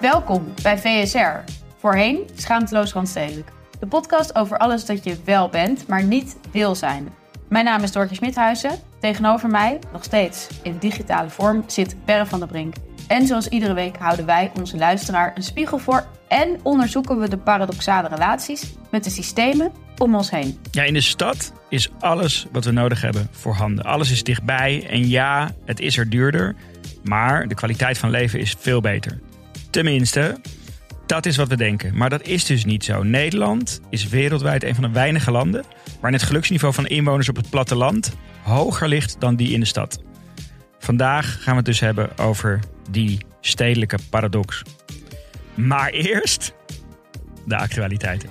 Welkom bij VSR, voorheen Schaamteloos Randstedelijk. De podcast over alles dat je wel bent, maar niet wil zijn. Mijn naam is Dortje Smithuizen. Tegenover mij, nog steeds in digitale vorm, zit Perre van der Brink. En zoals iedere week houden wij onze luisteraar een spiegel voor en onderzoeken we de paradoxale relaties met de systemen om ons heen. Ja, in de stad is alles wat we nodig hebben voorhanden. Alles is dichtbij en ja, het is er duurder, maar de kwaliteit van leven is veel beter. Tenminste, dat is wat we denken. Maar dat is dus niet zo. Nederland is wereldwijd een van de weinige landen waarin het geluksniveau van inwoners op het platteland hoger ligt dan die in de stad. Vandaag gaan we het dus hebben over die stedelijke paradox. Maar eerst de actualiteiten.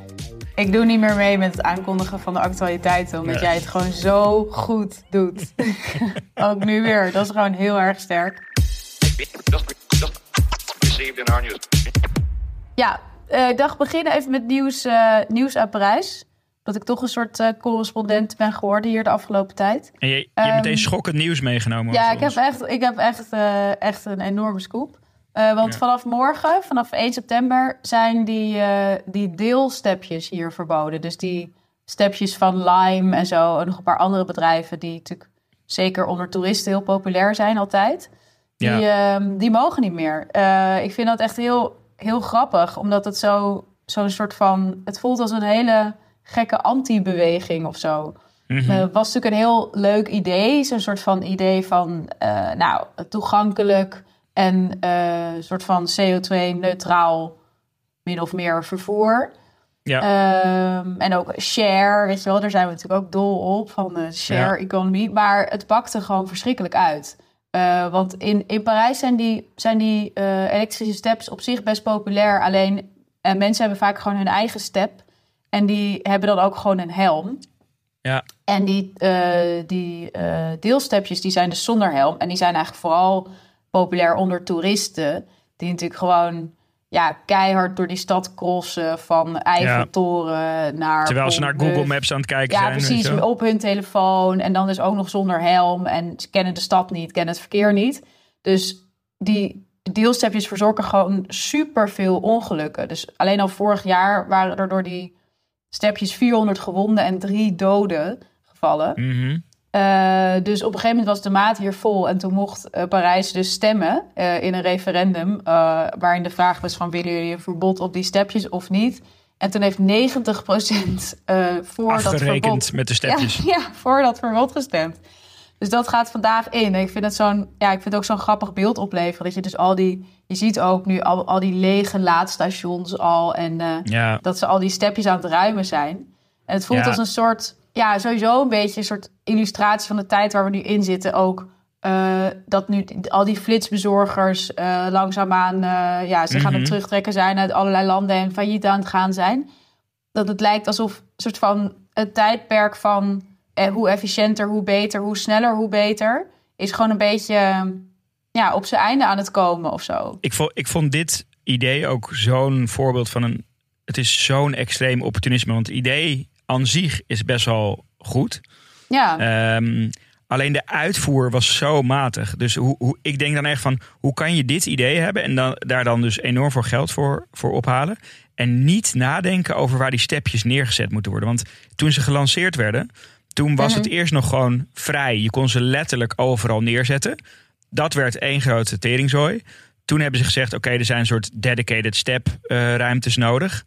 Ik doe niet meer mee met het aankondigen van de actualiteiten, omdat jij het gewoon zo goed doet. Ook nu weer, dat is gewoon heel erg sterk. Just, just received in our news. Ja, eh, ik dacht beginnen even met nieuws, eh, nieuws uit Parijs. Dat ik toch een soort eh, correspondent ben geworden hier de afgelopen tijd. En je, je hebt Ehm, meteen schokkend nieuws meegenomen. Ja, ik heb echt, ik heb echt, eh, echt een enorme scoop. Eh, want Ja. vanaf morgen, vanaf 1 september, zijn die, eh, die deelstepjes hier verboden. Dus die stepjes van Lime en zo. En nog een paar andere bedrijven die natuurlijk zeker onder toeristen heel populair zijn altijd. Die, ehm, die mogen niet meer. Eh, ik vind dat echt heel, heel grappig, omdat het zo, zo'n soort van... Het voelt als een hele gekke anti-beweging of zo. Het was natuurlijk een heel leuk idee. Zo'n soort van idee van, eh, nou, toegankelijk en een soort van CO2-neutraal min of meer vervoer. ja. Ehm, en ook share, weet je wel, daar zijn we natuurlijk ook dol op, van de share Ja. economy. Maar het pakte gewoon verschrikkelijk uit. Eh, want in, in Parijs zijn die, zijn die eh, elektrische steps op zich best populair. Alleen eh, mensen hebben vaak gewoon hun eigen step. En die hebben dan ook gewoon een helm. ja. En die, die deelstepjes die zijn dus zonder helm. En die zijn eigenlijk vooral populair onder toeristen. Die natuurlijk gewoon ja, keihard door die stad crossen. Van Eiffeltoren naar... Terwijl ze naar. Google Maps aan het kijken Ja, zijn. weet precies. Op hun telefoon. En dan dus ook nog zonder helm. En ze kennen de stad niet, kennen het verkeer niet. Dus die deelstepjes verzorgen gewoon super veel ongelukken. Dus alleen al vorig jaar waren er door die stepjes 400 gewonden en drie doden gevallen. Mhm. Eh, dus op een gegeven moment was de maat hier vol. En toen mocht eh, Parijs dus stemmen eh, in een referendum. waarin de vraag was van willen jullie een verbod op die stepjes of niet? En toen heeft 90% eh voor dat verbod... met de stepjes. Ja, ja, voor dat verbod gestemd. Dus dat gaat vandaag in. En ik vind het zo'n, ja, ik vind het ook zo'n grappig beeld opleveren. Dat je dus al die, je ziet ook nu al, al die lege laadstations al. En Ja. dat ze al die stepjes aan het ruimen zijn. En het voelt Ja. als een soort, ja, sowieso een beetje een soort illustratie van de tijd waar we nu in zitten. Ook eh, dat nu al die flitsbezorgers eh, langzaamaan, eh, ja, ze gaan Mhm. het terugtrekken zijn uit allerlei landen en failliet aan het gaan zijn. Dat het lijkt alsof een soort van het tijdperk van eh, hoe efficiënter, hoe beter, hoe sneller, hoe beter, is gewoon een beetje ja, op zijn einde aan het komen of zo. Ik, vond, ik vond dit idee ook zo'n voorbeeld van een. Het is zo'n extreem opportunisme. Want het idee aan zich is best wel goed. Ja, Ehm, alleen de uitvoer was zo matig. Dus hoe, hoe, ik denk dan echt van, hoe kan je dit idee hebben en dan, daar dan dus enorm veel geld voor, voor ophalen? En niet nadenken over waar die stepjes neergezet moeten worden. Want toen ze gelanceerd werden, toen was het eerst nog gewoon vrij. Je kon ze letterlijk overal neerzetten. Dat werd één grote teringzooi. Toen hebben ze gezegd, oké, er zijn een soort dedicated step eh, ruimtes nodig.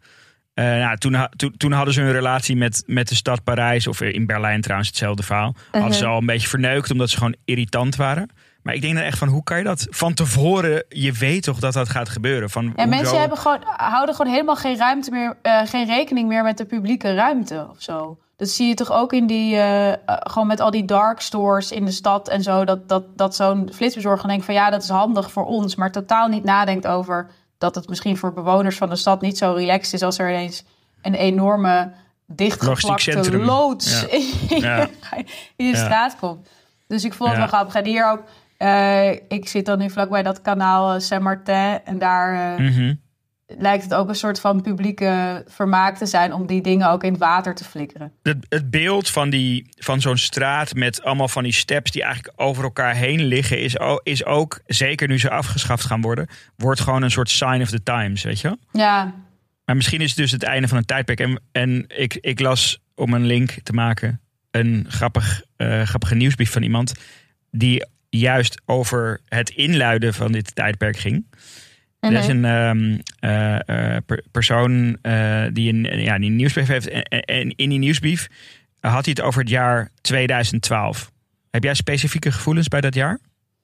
Eh, nou, toen, toen, toen hadden ze een relatie met, met de stad Parijs, of in Berlijn trouwens hetzelfde verhaal. Hadden ze al een beetje verneukt omdat ze gewoon irritant waren. Maar ik denk dan echt van, hoe kan je dat van tevoren... Je weet toch dat dat gaat gebeuren? Van, En hoezo- mensen hebben gewoon, houden gewoon helemaal geen ruimte meer, eh, geen rekening meer met de publieke ruimte of zo. Dat zie je toch ook in die, eh, gewoon met al die dark stores in de stad en zo. Dat, dat, dat zo'n flitsbezorger denkt van ja, dat is handig voor ons. Maar totaal niet nadenkt over dat het misschien voor bewoners van de stad niet zo relaxed is als er ineens een enorme dichtgeplakte loods Ja. in, Ja. in de straat komt. Dus ik vond het wel grappig. En hier ook, eh, ik zit dan nu vlakbij dat kanaal eh, Saint-Martin. En daar eh, Mhm. Lijkt het ook een soort van publieke vermaak te zijn om die dingen ook in het water te flikkeren. het, het beeld van, die, van zo'n straat met allemaal van die steps die eigenlijk over elkaar heen liggen, is, is ook, zeker nu ze afgeschaft gaan worden, wordt gewoon een soort sign of the times, weet je wel? Ja, Maar misschien is het dus het einde van een tijdperk. En, en ik, ik las, om een link te maken, een grappig, eh, grappige nieuwsbrief van iemand die juist over het inluiden van dit tijdperk ging. Er is een ehm, eh, eh, per- persoon eh, die een, ja, die een nieuwsbrief heeft. En, in die nieuwsbrief had hij het over het jaar 2012. Heb jij specifieke gevoelens bij dat jaar?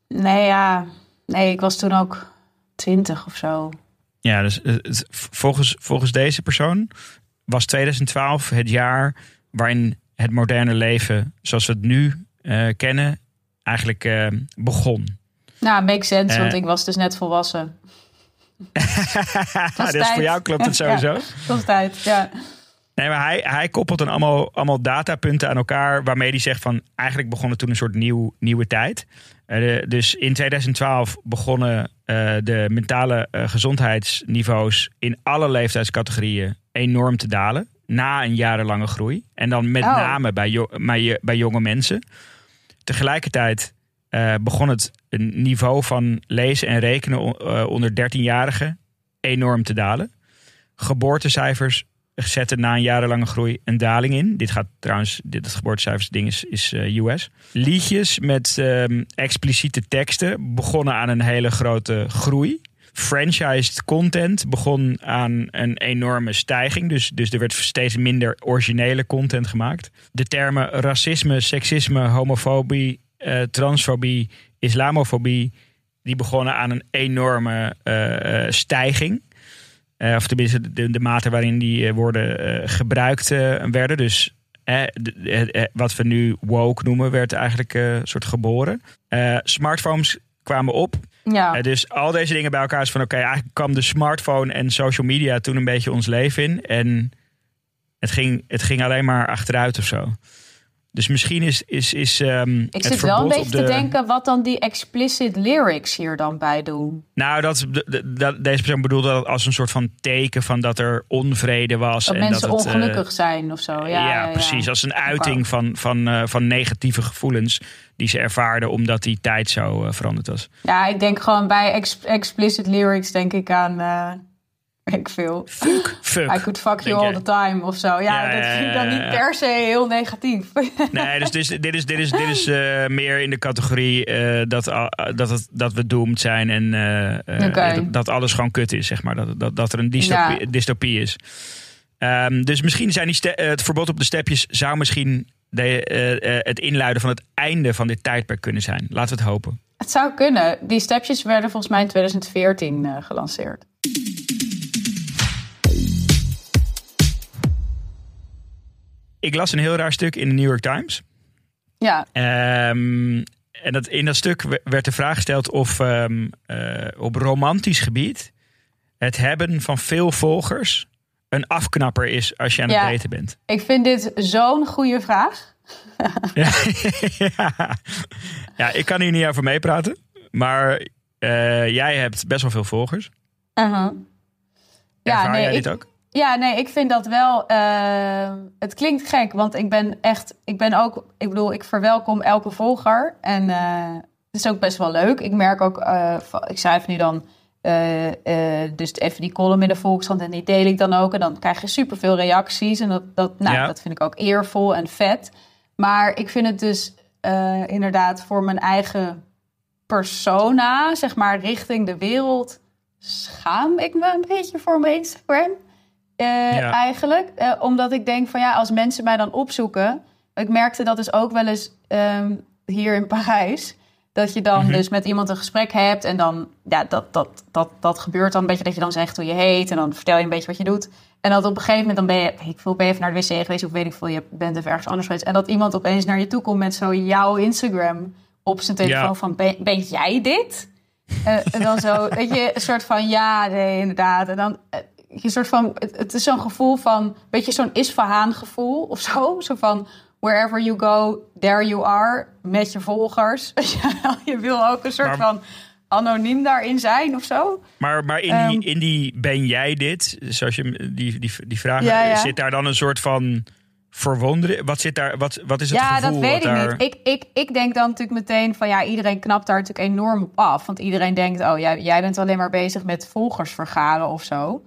nee, ja. Nee, ik was toen ook twintig of zo. Ja, dus volgens, volgens deze persoon was 2012 het jaar waarin het moderne leven, zoals we het nu kennen, eigenlijk begon. Nou, makes sense, want ik was dus net volwassen. dus tijd. voor jou klopt het sowieso. Ja, dat tijd, ja. Nee, maar hij, hij koppelt dan allemaal, allemaal datapunten aan elkaar. Waarmee hij zegt van eigenlijk begon het toen een soort nieuw, nieuwe tijd. Eh, de- dus in 2012 begonnen eh, de mentale eh, gezondheidsniveaus in alle leeftijdscategorieën enorm te dalen. Na een jarenlange groei. En dan met Oh. name bij, jo- bij, bij jonge mensen. Tegelijkertijd eh, begon het niveau van lezen en rekenen eh, onder 13-jarigen enorm te dalen. Geboortecijfers zetten na een jarenlange groei een daling in. Dit gaat trouwens, dit het geboortecijfers ding is, is eh, US. Liedjes met ehm, expliciete teksten begonnen aan een hele grote groei. Franchised content begon aan een enorme stijging. Dus, dus er werd steeds minder originele content gemaakt. De termen racisme, seksisme, homofobie, eh, transfobie, islamofobie... die begonnen aan een enorme eh, eh, stijging. Of tenminste de, de mate waarin die woorden gebruikt werden. Dus eh, de- de- wat we nu woke noemen, werd eigenlijk een soort geboren. Smartphones kwamen op. Ja, dus al deze dingen bij elkaar is van oké, eigenlijk kwam de smartphone en social media toen een beetje ons leven in. En het ging, het ging alleen maar achteruit of zo. Dus misschien is, is, is ehm, ik het zit wel een beetje de, te denken wat dan die explicit lyrics hier dan bij doen. Nou, dat, de- de- dat, deze persoon bedoelde dat als een soort van teken van dat er onvrede was. Dat en mensen dat het, eh, ongelukkig zijn of zo. Ja, Ja, ja, ja. precies. Als een uiting van, van, eh, van negatieve gevoelens die ze ervaarden omdat die tijd zo eh, veranderd was. Ja, ik denk gewoon bij ex- explicit lyrics denk ik aan... eh ik veel. Fuck. Fuck. I could fuck you all the time of zo. Ja, Ja, dat vind ik dan niet per se heel negatief. Nee, dus dit is, dit is, dit is, dit is eh, meer in de categorie eh, dat, al- dat, het, dat we doomed zijn en eh, eh, dat, dat alles gewoon kut is, zeg maar. Dat, dat, dat er een dystopie, Ja. dystopie is. Ehm, dus misschien zijn die eh, het verbod op de stepjes zou misschien de, eh, eh, het inluiden van het einde van dit tijdperk kunnen zijn. Laten we het hopen. Het zou kunnen. Die stepjes werden volgens mij in 2014 eh, gelanceerd. Ik las een heel raar stuk in de New York Times. Ja, Ehm, en dat, in dat stuk we- werd de vraag gesteld of ehm, eh, op romantisch gebied het hebben van veel volgers een afknapper is als je aan het Ja. daten bent. ik vind dit zo'n goede vraag. ja. ja, ik kan hier niet over meepraten. Maar eh, jij hebt best wel veel volgers. Uh-huh. Ja, Ervaar nee, jij ik, dit ook? Ja, nee, ik vind dat wel. eh, het klinkt gek, want ik ben echt. Ik ben ook. Ik bedoel, ik verwelkom elke volger. En eh, het is ook best wel leuk. Ik merk ook. eh, ik schrijf nu dan. dus even die column in de Volkskrant en die deel ik dan ook. En dan krijg je superveel reacties. En dat, dat, nou, Ja. dat vind ik ook eervol en vet. Maar ik vind het dus inderdaad voor mijn eigen persona, zeg maar, richting de wereld, schaam ik me een beetje voor mijn Instagram. Eh, Ja. Eigenlijk. Eh, omdat ik denk van ja, als mensen mij dan opzoeken. Ik merkte dat dus ook wel eens ehm, hier in Parijs. Dat je dan Mhm. dus met iemand een gesprek hebt en dan, ja, dat, dat, dat, dat gebeurt dan een beetje dat je dan zegt hoe je heet en dan vertel je een beetje wat je doet. En dat op een gegeven moment dan ben je, ik veel, ben je even naar de wc geweest of weet ik veel, je bent even ergens anders geweest. En dat iemand opeens naar je toe komt met zo jouw Instagram op zijn telefoon Ja. van, ben, ben jij dit? Eh, en dan zo, weet je, een soort van ja, nee, inderdaad. En dan je soort van, het, het is zo'n gevoel van, weet je, zo'n Isfahaan gevoel of zo. Zo van, wherever you go, there you are, met je volgers. Je wil ook een soort Maar- van anoniem daarin zijn of zo. Maar, maar in, Ehm. die, in die ben jij dit, zoals je die, die, die vraag, Ja, ja. zit daar dan een soort van verwondering? Wat, zit daar, wat, wat is het ja, gevoel? dat weet ik daar... niet. Ik, ik, ik denk dan natuurlijk meteen van ja, iedereen knapt daar natuurlijk enorm op af. Want iedereen denkt, oh jij, jij bent alleen maar bezig met volgers vergaren of zo.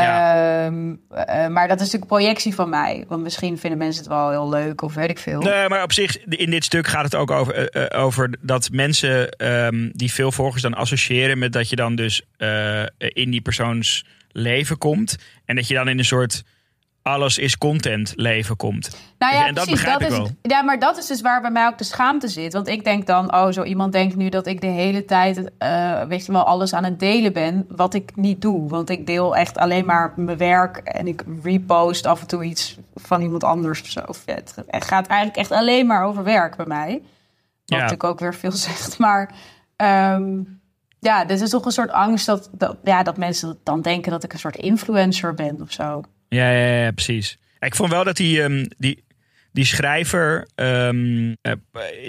Ja. Ehm, eh, maar dat is natuurlijk projectie van mij. Want misschien vinden mensen het wel heel leuk of weet ik veel. Nee, maar op zich, in dit stuk gaat het ook over, eh, eh, over dat mensen ehm, die veel volgers dan associëren met dat je dan dus in die persoons leven komt. En dat je dan in een soort alles is content leven komt. Nou ja, en dat precies. begrijp ik is, wel. Ja, maar dat is dus waar bij mij ook de schaamte zit. Want ik denk dan, oh, zo iemand denkt nu dat ik de hele tijd, eh, weet je wel, alles aan het delen ben. Wat ik niet doe. Want ik deel echt alleen maar mijn werk en ik repost af en toe iets van iemand anders of zo. Het gaat eigenlijk echt alleen maar over werk bij mij. Wat Ja. natuurlijk ook weer veel zegt. Maar ehm, ja, dit is toch een soort angst dat, dat, ja, dat mensen dan denken dat ik een soort influencer ben of zo. Ja, ja, ja, precies. Ik vond wel dat die, ehm, die, die schrijver. eh,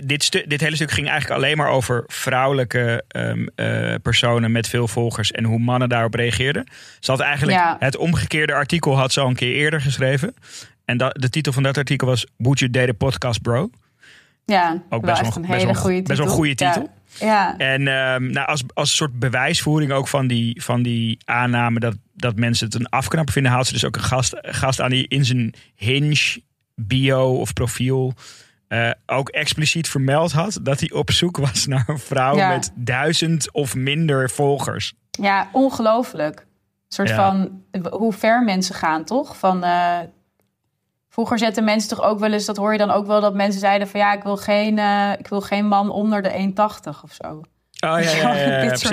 dit, dit hele stuk ging eigenlijk alleen maar over vrouwelijke ehm, eh, personen met veel volgers en hoe mannen daarop reageerden. Ze had eigenlijk Ja. het omgekeerde artikel had ze al een keer eerder geschreven. En dat, de titel van dat artikel was Would You Date a Podcast Bro? Ja, Ook best wel- een best hele goede best wel een goede titel. Ja. Ja. En ehm, nou, als, als soort bewijsvoering ook van die, van die aanname dat, dat mensen het een afknapper vinden, haalt ze dus ook een gast, gast aan die in zijn hinge bio of profiel eh, ook expliciet vermeld had dat hij op zoek was naar een vrouw Ja. met duizend of minder volgers. Ja, ongelooflijk. Een soort Ja. van hoe ver mensen gaan, toch? Van, eh, vroeger zetten mensen toch ook wel eens, dat hoor je dan ook wel, dat mensen zeiden van ja, ik wil geen, eh, ik wil geen man onder de 1,80 of zo. Oh ja, ja, ja, ja, dit precies,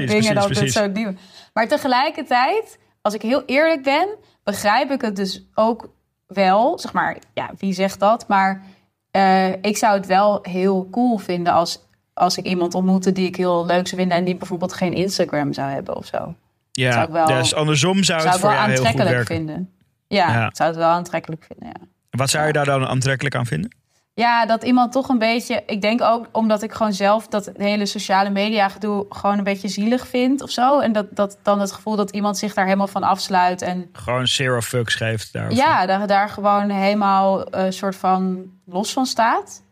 soort dingen, dat. Maar tegelijkertijd, als ik heel eerlijk ben, begrijp ik het dus ook wel. Zeg maar, ja, wie zegt dat? Maar eh, ik zou het wel heel cool vinden als, als ik iemand ontmoette die ik heel leuk zou vinden en die bijvoorbeeld geen Instagram zou hebben of zo. Ja, Zou ik wel- dus andersom zou, zou het voor wel jou heel goed aantrekkelijk werken. vinden. Ja, Ja. ik zou het wel aantrekkelijk vinden, ja. Wat zou je daar dan aantrekkelijk aan vinden? Ja, dat iemand toch een beetje... Ik denk ook omdat ik gewoon zelf dat hele sociale media gedoe gewoon een beetje zielig vind of zo. En dat, dat dan het gevoel dat iemand zich daar helemaal van afsluit. En Gewoon zero fucks geeft daarover. ja, daar, daar gewoon helemaal een soort van los van staat.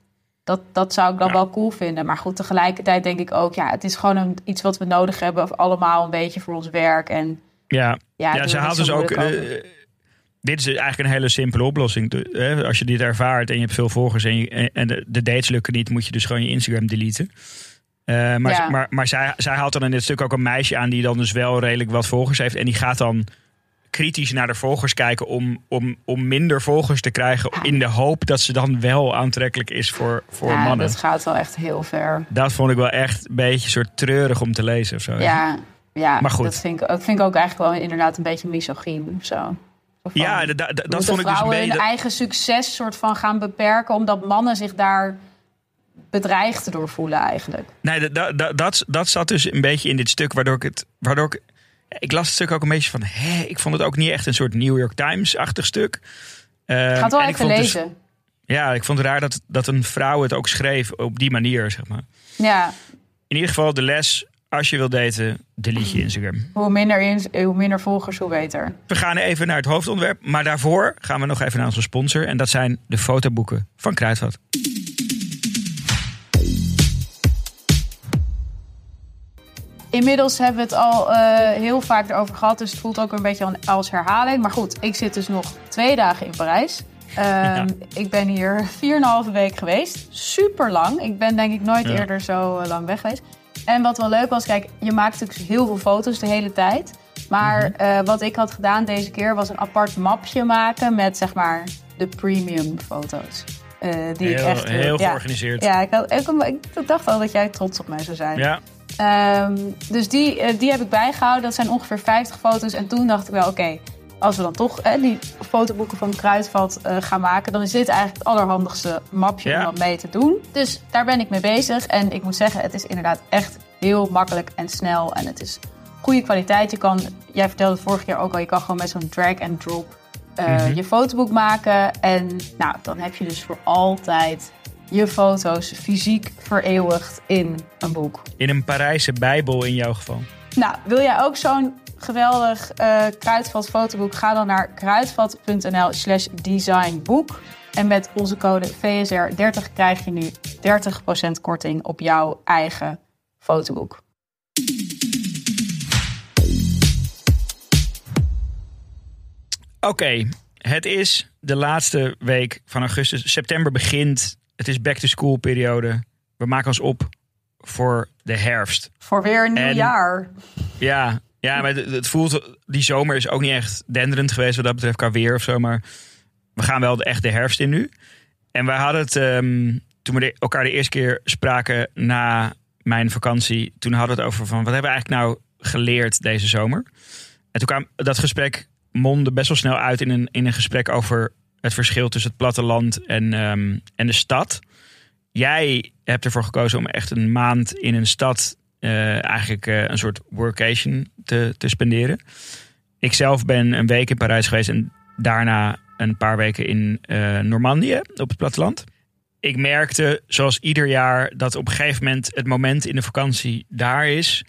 Dat, dat zou ik dan Ja. wel cool vinden. Maar goed, tegelijkertijd denk ik ook... Ja, het is gewoon een, iets wat we nodig hebben. Allemaal een beetje voor ons werk. En ja. ja, ze haalt dus ook. eh, dit is eigenlijk een hele simpele oplossing. Als je dit ervaart en je hebt veel volgers en, je, en- de, dates lukken niet, moet je dus gewoon je Instagram deleten. Eh, maar Ja. maar, maar zij, zij haalt dan in dit stuk ook een meisje aan die dan dus wel redelijk wat volgers heeft. En die gaat dan kritisch naar de volgers kijken om, om, om minder volgers te krijgen. In de hoop dat ze dan wel aantrekkelijk is voor, voor ja, mannen. dat gaat wel echt heel ver. Dat vond ik wel echt een beetje soort treurig om te lezen of zo. Ja, ja Maar goed. dat vind ik, ook- vind ik ook eigenlijk wel inderdaad een beetje misogyn of zo. Van, Ja, da- da- dat vond ik dus een vrouwen beetje. hun eigen succes soort van gaan beperken... omdat mannen zich daar bedreigd door voelen eigenlijk. Nee, dat, dat, dat, dat, zat dus een beetje in dit stuk, waardoor ik het. Waardoor ik, ik las het stuk ook een beetje van. Hè, ik vond het ook niet echt een soort New York Times-achtig stuk. Uh, Ik ga het wel even dus- lezen. ja, ik vond het raar dat, dat een vrouw het ook schreef op die manier, zeg maar. Ja, In ieder geval de les, als je wil daten, delete je Instagram. hoe minder, in, hoe minder volgers, hoe beter. We gaan even naar het hoofdonderwerp, maar daarvoor gaan we nog even naar onze sponsor. En dat zijn de fotoboeken van Kruidvat. Inmiddels hebben we het al eh, heel vaak erover gehad, dus het voelt ook een beetje als herhaling. Maar goed, ik zit dus nog twee dagen in Parijs. Ehm, Ik ben hier 4,5 week geweest. Super lang. Ik ben denk ik nooit Ja. eerder zo eh, lang weg geweest. En wat wel leuk was, kijk, je maakt natuurlijk heel veel foto's de hele tijd. Maar Mhm. eh, wat ik had gedaan deze keer was een apart mapje maken met zeg maar de premium foto's. eh, die ik echt heel ja. georganiseerd. Ja, ik, had, ik, ik dacht al dat jij trots op mij zou zijn. Ja. Ehm, dus die, eh, die heb ik bijgehouden. Dat zijn ongeveer 50 foto's. En toen dacht ik wel, oké, als we dan toch eh, die fotoboeken van Kruidvat eh, gaan maken... dan is dit eigenlijk het allerhandigste mapje Ja. om dat mee te doen. Dus daar ben ik mee bezig. En ik moet zeggen, het is inderdaad echt heel makkelijk en snel. En het is goede kwaliteit. Je kan, jij vertelde het vorige keer ook al, je kan gewoon met zo'n drag and drop eh, Mhm. je fotoboek maken. En nou, dan heb je dus voor altijd je foto's fysiek vereeuwigd in een boek. In een Parijse bijbel in jouw geval. Nou, wil jij ook zo'n geweldig eh Kruidvat fotoboek? Ga dan naar kruidvat.nl slash designboek. En met onze code VSR30 krijg je nu 30% korting op jouw eigen fotoboek. Oké, het is de laatste week van augustus. September begint. Het is back to school periode. We maken ons op voor de herfst. Voor weer een nieuw En- jaar. Ja, ja maar het, voelt. Die zomer is ook niet echt denderend geweest wat dat betreft qua weer of zo. Maar we gaan wel echt de herfst in nu. En wij hadden het ehm, toen we elkaar de eerste keer spraken na mijn vakantie. Toen hadden we het over van wat hebben we eigenlijk nou geleerd deze zomer. En toen kwam dat gesprek mondde best wel snel uit in een, in een gesprek over het verschil tussen het platteland en, ehm, en de stad. Jij hebt ervoor gekozen om echt een maand in een stad eh, eigenlijk eh, een soort workation te, te spenderen. Ik zelf ben een week in Parijs geweest en daarna een paar weken in eh Normandië op het platteland. Ik merkte, zoals ieder jaar, dat op een gegeven moment het moment in de vakantie daar is.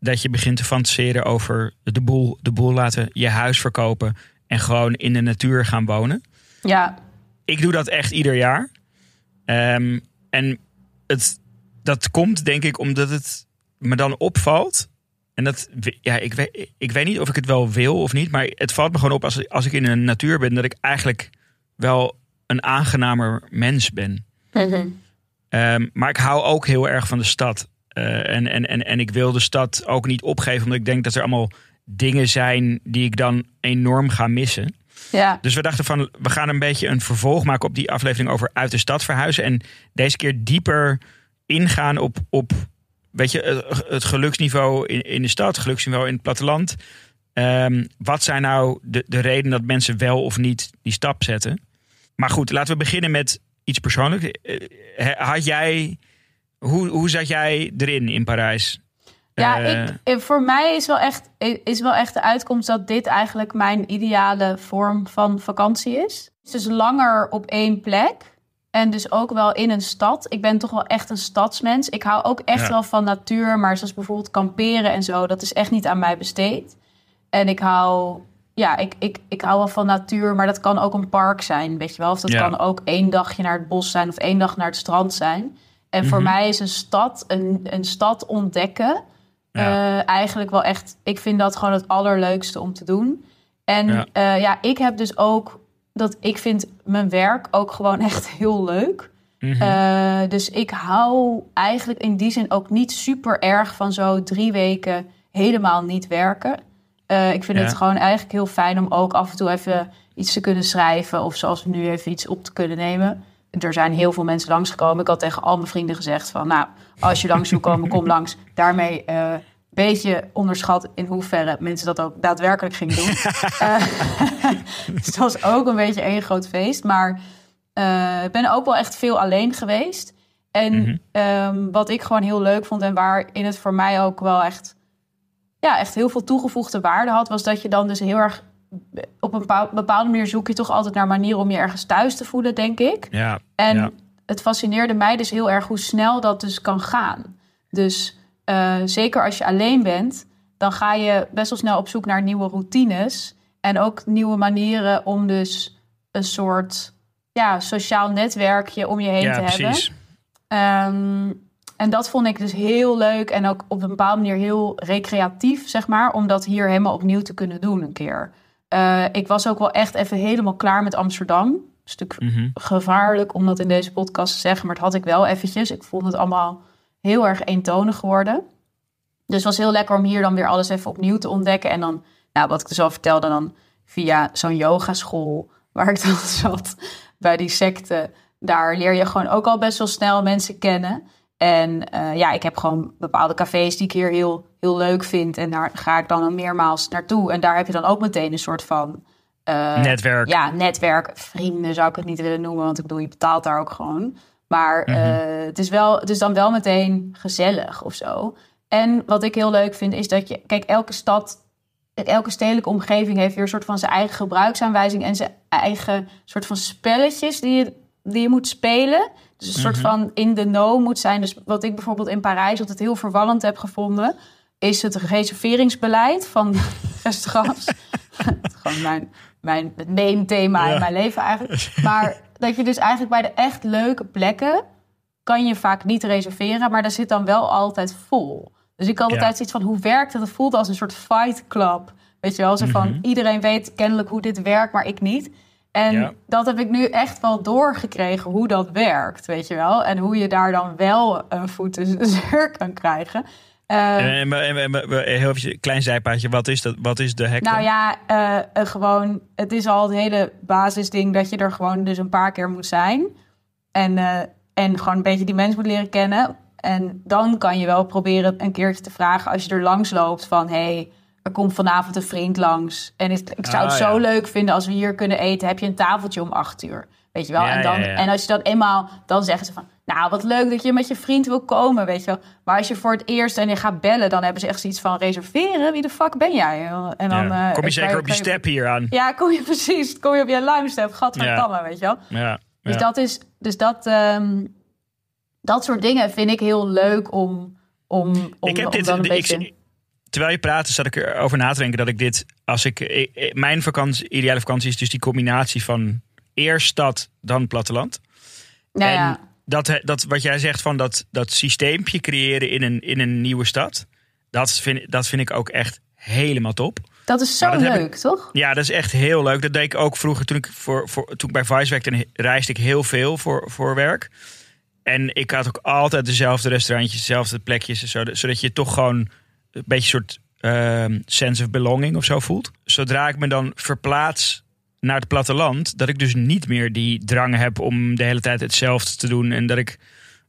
Dat je begint te fantaseren over de boel, de boel laten, je huis verkopen en gewoon in de natuur gaan wonen Ja, ik doe dat echt ieder jaar. Ehm, en het, dat komt denk ik omdat het me dan opvalt. En dat, ja, ik weet, ik weet niet of ik het wel wil of niet. Maar het valt me gewoon op als, als ik in de natuur ben. Dat ik eigenlijk wel een aangenamer mens ben. Ehm, maar ik hou ook heel erg van de stad. Eh, en, en, en, en ik wil de stad ook niet opgeven. Omdat ik denk dat er allemaal dingen zijn die ik dan enorm ga missen. ja. Dus we dachten van, we gaan een beetje een vervolg maken op die aflevering over uit de stad verhuizen. En deze keer dieper ingaan op, op weet je, het- geluksniveau in, in de stad, het geluksniveau in het platteland. Ehm, wat zijn nou de, de redenen dat mensen wel of niet die stap zetten? Maar goed, laten we beginnen met iets persoonlijks. Eh, Had jij, hoe, hoe zat jij erin in Parijs? Ja, Eh, ik, eh, voor mij is wel, echt, is wel echt de uitkomst dat dit eigenlijk mijn ideale vorm van vakantie is. Dus langer op één plek. En dus ook wel in een stad. Ik ben toch wel echt een stadsmens. Ik hou ook echt Ja. wel van natuur. Maar zoals bijvoorbeeld kamperen en zo, dat is echt niet aan mij besteed. En ik hou, ja, ik, ik, ik hou wel van natuur. Maar dat kan ook een park zijn, weet je wel. Of dat Ja. kan ook één dagje naar het bos zijn of één dag naar het strand zijn. En voor Mhm. mij is een stad, een, een stad ontdekken... Ja. Eh, eigenlijk wel echt, ik vind dat gewoon het allerleukste om te doen. En Ja. ja ik heb dus ook dat ik vind mijn werk ook gewoon echt heel leuk. mhm. Eh, dus ik hou eigenlijk in die zin ook niet super erg van zo drie weken helemaal niet werken. Eh, ik vind Ja. het gewoon eigenlijk heel fijn om ook af en toe even iets te kunnen schrijven. Of zoals nu even iets op te kunnen nemen. Er zijn heel veel mensen langsgekomen. Ik had tegen al mijn vrienden gezegd van... nou, als je langs wil komen, kom langs. Daarmee eh, beetje onderschat in hoeverre mensen dat ook daadwerkelijk gingen doen. Eh, dus het was ook een beetje één groot feest. Maar eh, ik ben ook wel echt veel alleen geweest. En Mhm. ehm, wat ik gewoon heel leuk vond en waarin het voor mij ook wel echt, ja, echt heel veel toegevoegde waarde had, was dat je dan dus heel erg op een bepaal- bepaalde manier zoek je toch altijd naar manieren om je ergens thuis te voelen, denk ik. ja, En Ja. het fascineerde mij dus heel erg hoe snel dat dus kan gaan. Dus eh, zeker als je alleen bent, dan ga je best wel snel op zoek naar nieuwe routines. En ook nieuwe manieren om dus een soort ja, sociaal netwerkje om je heen ja te hebben. precies. Ehm, en dat vond ik dus heel leuk en ook op een bepaalde manier heel recreatief, zeg maar, om dat hier helemaal opnieuw te kunnen doen een keer. Eh, ik was ook wel echt even helemaal klaar met Amsterdam. Een stuk Mhm. gevaarlijk om dat in deze podcast te zeggen, maar dat had ik wel eventjes. Ik vond het allemaal heel erg eentonig geworden. Dus het was heel lekker om hier dan weer alles even opnieuw te ontdekken. En dan, nou, wat ik dus al vertelde, dan via zo'n yogaschool waar ik dan zat bij die secte. daar leer je gewoon ook al best wel snel mensen kennen. En eh, ja, ik heb gewoon bepaalde cafés die ik hier heel, heel leuk vind. En daar ga ik dan al meermaals naartoe. En daar heb je dan ook meteen een soort van... eh, Netwerk. Ja, netwerk. Vrienden zou ik het niet willen noemen. Want ik bedoel, je betaalt daar ook gewoon. Maar eh, het, is wel, het is dan wel meteen gezellig of zo. En wat ik heel leuk vind is dat je... Kijk, elke stad... Elke stedelijke omgeving heeft weer een soort van zijn eigen gebruiksaanwijzing... en zijn eigen soort van spelletjes die je, die je moet spelen. Dus een soort van in de know moet zijn. Dus wat ik bijvoorbeeld in Parijs altijd heel verwallend heb gevonden... is het reserveringsbeleid van restaurants. Gewoon mijn, mijn, het main thema Ja. in mijn leven eigenlijk. Maar dat je dus eigenlijk bij de echt leuke plekken... kan je vaak niet reserveren, maar daar zit dan wel altijd vol. Dus ik had Ja. altijd zoiets van, hoe werkt het? Het voelde als een soort fight club. Weet je wel, zo van, iedereen weet kennelijk hoe dit werkt, maar ik niet. En Ja. dat heb ik nu echt wel doorgekregen, hoe dat werkt, weet je wel. En hoe je daar dan wel een voet tussen de kan krijgen. Eh, En, en, en- en- en- heel even een klein zijpaadje. Wat is, dat, wat is de hack? nou ja, eh, gewoon, het is al het hele basisding dat je er gewoon dus een paar keer moet zijn. En, en gewoon een beetje die mensen moet leren kennen. En dan kan je wel proberen een keertje te vragen als je er langs loopt van... hey, er komt vanavond een vriend langs. En ik, ik zou het Ah, zo ja. leuk vinden als we hier kunnen eten. Heb je een tafeltje om acht uur? Weet je wel? Ja, en, dan, ja. en als je dat eenmaal... Dan zeggen ze van... Nou, wat leuk dat je met je vriend wil komen, weet je wel. Maar als je voor het eerst en je gaat bellen... dan hebben ze echt zoiets van reserveren. Wie de fuck ben jij? En dan, Ja. eh, Kom je zeker op je step hier aan? Ja, kom je precies. Kom je op je luimstep. Gadverdamme, weet je wel. Ja. Dus ja. dat is... Dus dat... ehm, dat soort dingen vind ik heel leuk om... Om, om, ik heb om dit, dan een ik- beetje... terwijl je praatte, zat ik erover na te denken dat ik dit, als ik, ik- ik- mijn vakantie, ideale vakantie is dus die combinatie van eerst stad, dan platteland. nou en ja, dat, dat wat jij zegt van dat, dat systeempje creëren in een, in een nieuwe stad, dat vind, dat vind ik ook echt helemaal top. dat is zo dat leuk, toch? Ja, dat is echt heel leuk. Dat deed ik ook vroeger toen ik, voor, voor, toen ik bij Vice werkte. En reisde ik heel veel voor, voor werk. En ik had ook altijd dezelfde restaurantjes, dezelfde plekjes. en Zo, zodat je toch gewoon een beetje een soort ehm, sense of belonging of zo voelt. Zodra ik me dan verplaats naar het platteland, dat ik dus niet meer die drang heb om de hele tijd hetzelfde te doen. En dat ik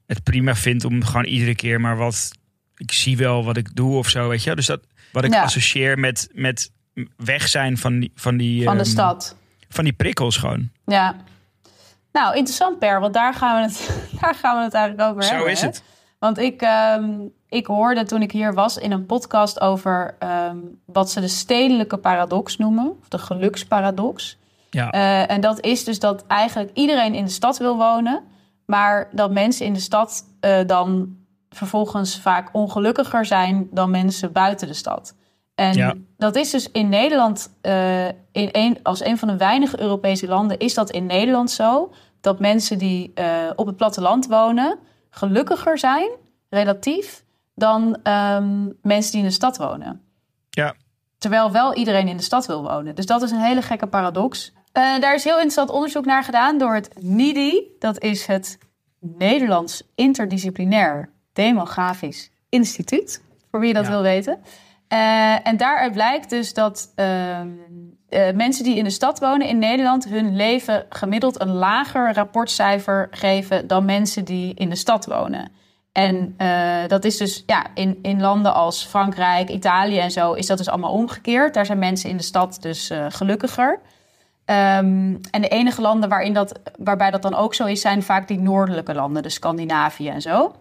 het prima vind om gewoon iedere keer maar wat. Ik zie wel wat ik doe of zo, weet je. Dus dat wat ik Ja. associeer met, met weg zijn van die, van die, Van de ehm, stad. van die prikkels gewoon. Ja. Nou, interessant Per, want daar gaan we het, daar gaan we het eigenlijk over Zo hebben. is hè? het. Want ik, ehm, ik hoorde toen ik hier was in een podcast over ehm, wat ze de stedelijke paradox noemen. Of de geluksparadox. Ja. Eh, en dat is dus dat eigenlijk iedereen in de stad wil wonen. Maar dat mensen in de stad eh, dan vervolgens vaak ongelukkiger zijn dan mensen buiten de stad. En Ja. dat is dus in Nederland, eh, in een, als een van de weinige Europese landen, is dat in Nederland zo. Dat mensen die op het platteland wonen, gelukkiger zijn, relatief, dan ehm, mensen die in de stad wonen. Ja. Terwijl wel iedereen in de stad wil wonen. Dus dat is een hele gekke paradox. Eh, daar is heel interessant onderzoek naar gedaan door het NIDI. Dat is het Nederlands Interdisciplinair Demografisch Instituut. Voor wie dat Ja. wil weten. Eh, en daaruit blijkt dus dat ehm, eh, mensen die in de stad wonen in Nederland... hun leven gemiddeld een lager rapportcijfer geven... dan mensen die in de stad wonen. En dat is dus ja, in, in landen als Frankrijk, Italië en zo is dat dus allemaal omgekeerd. Daar zijn mensen in de stad dus gelukkiger. Ehm, en de enige landen waarin dat, waarbij dat dan ook zo is, zijn vaak die noordelijke landen, dus Scandinavië en zo.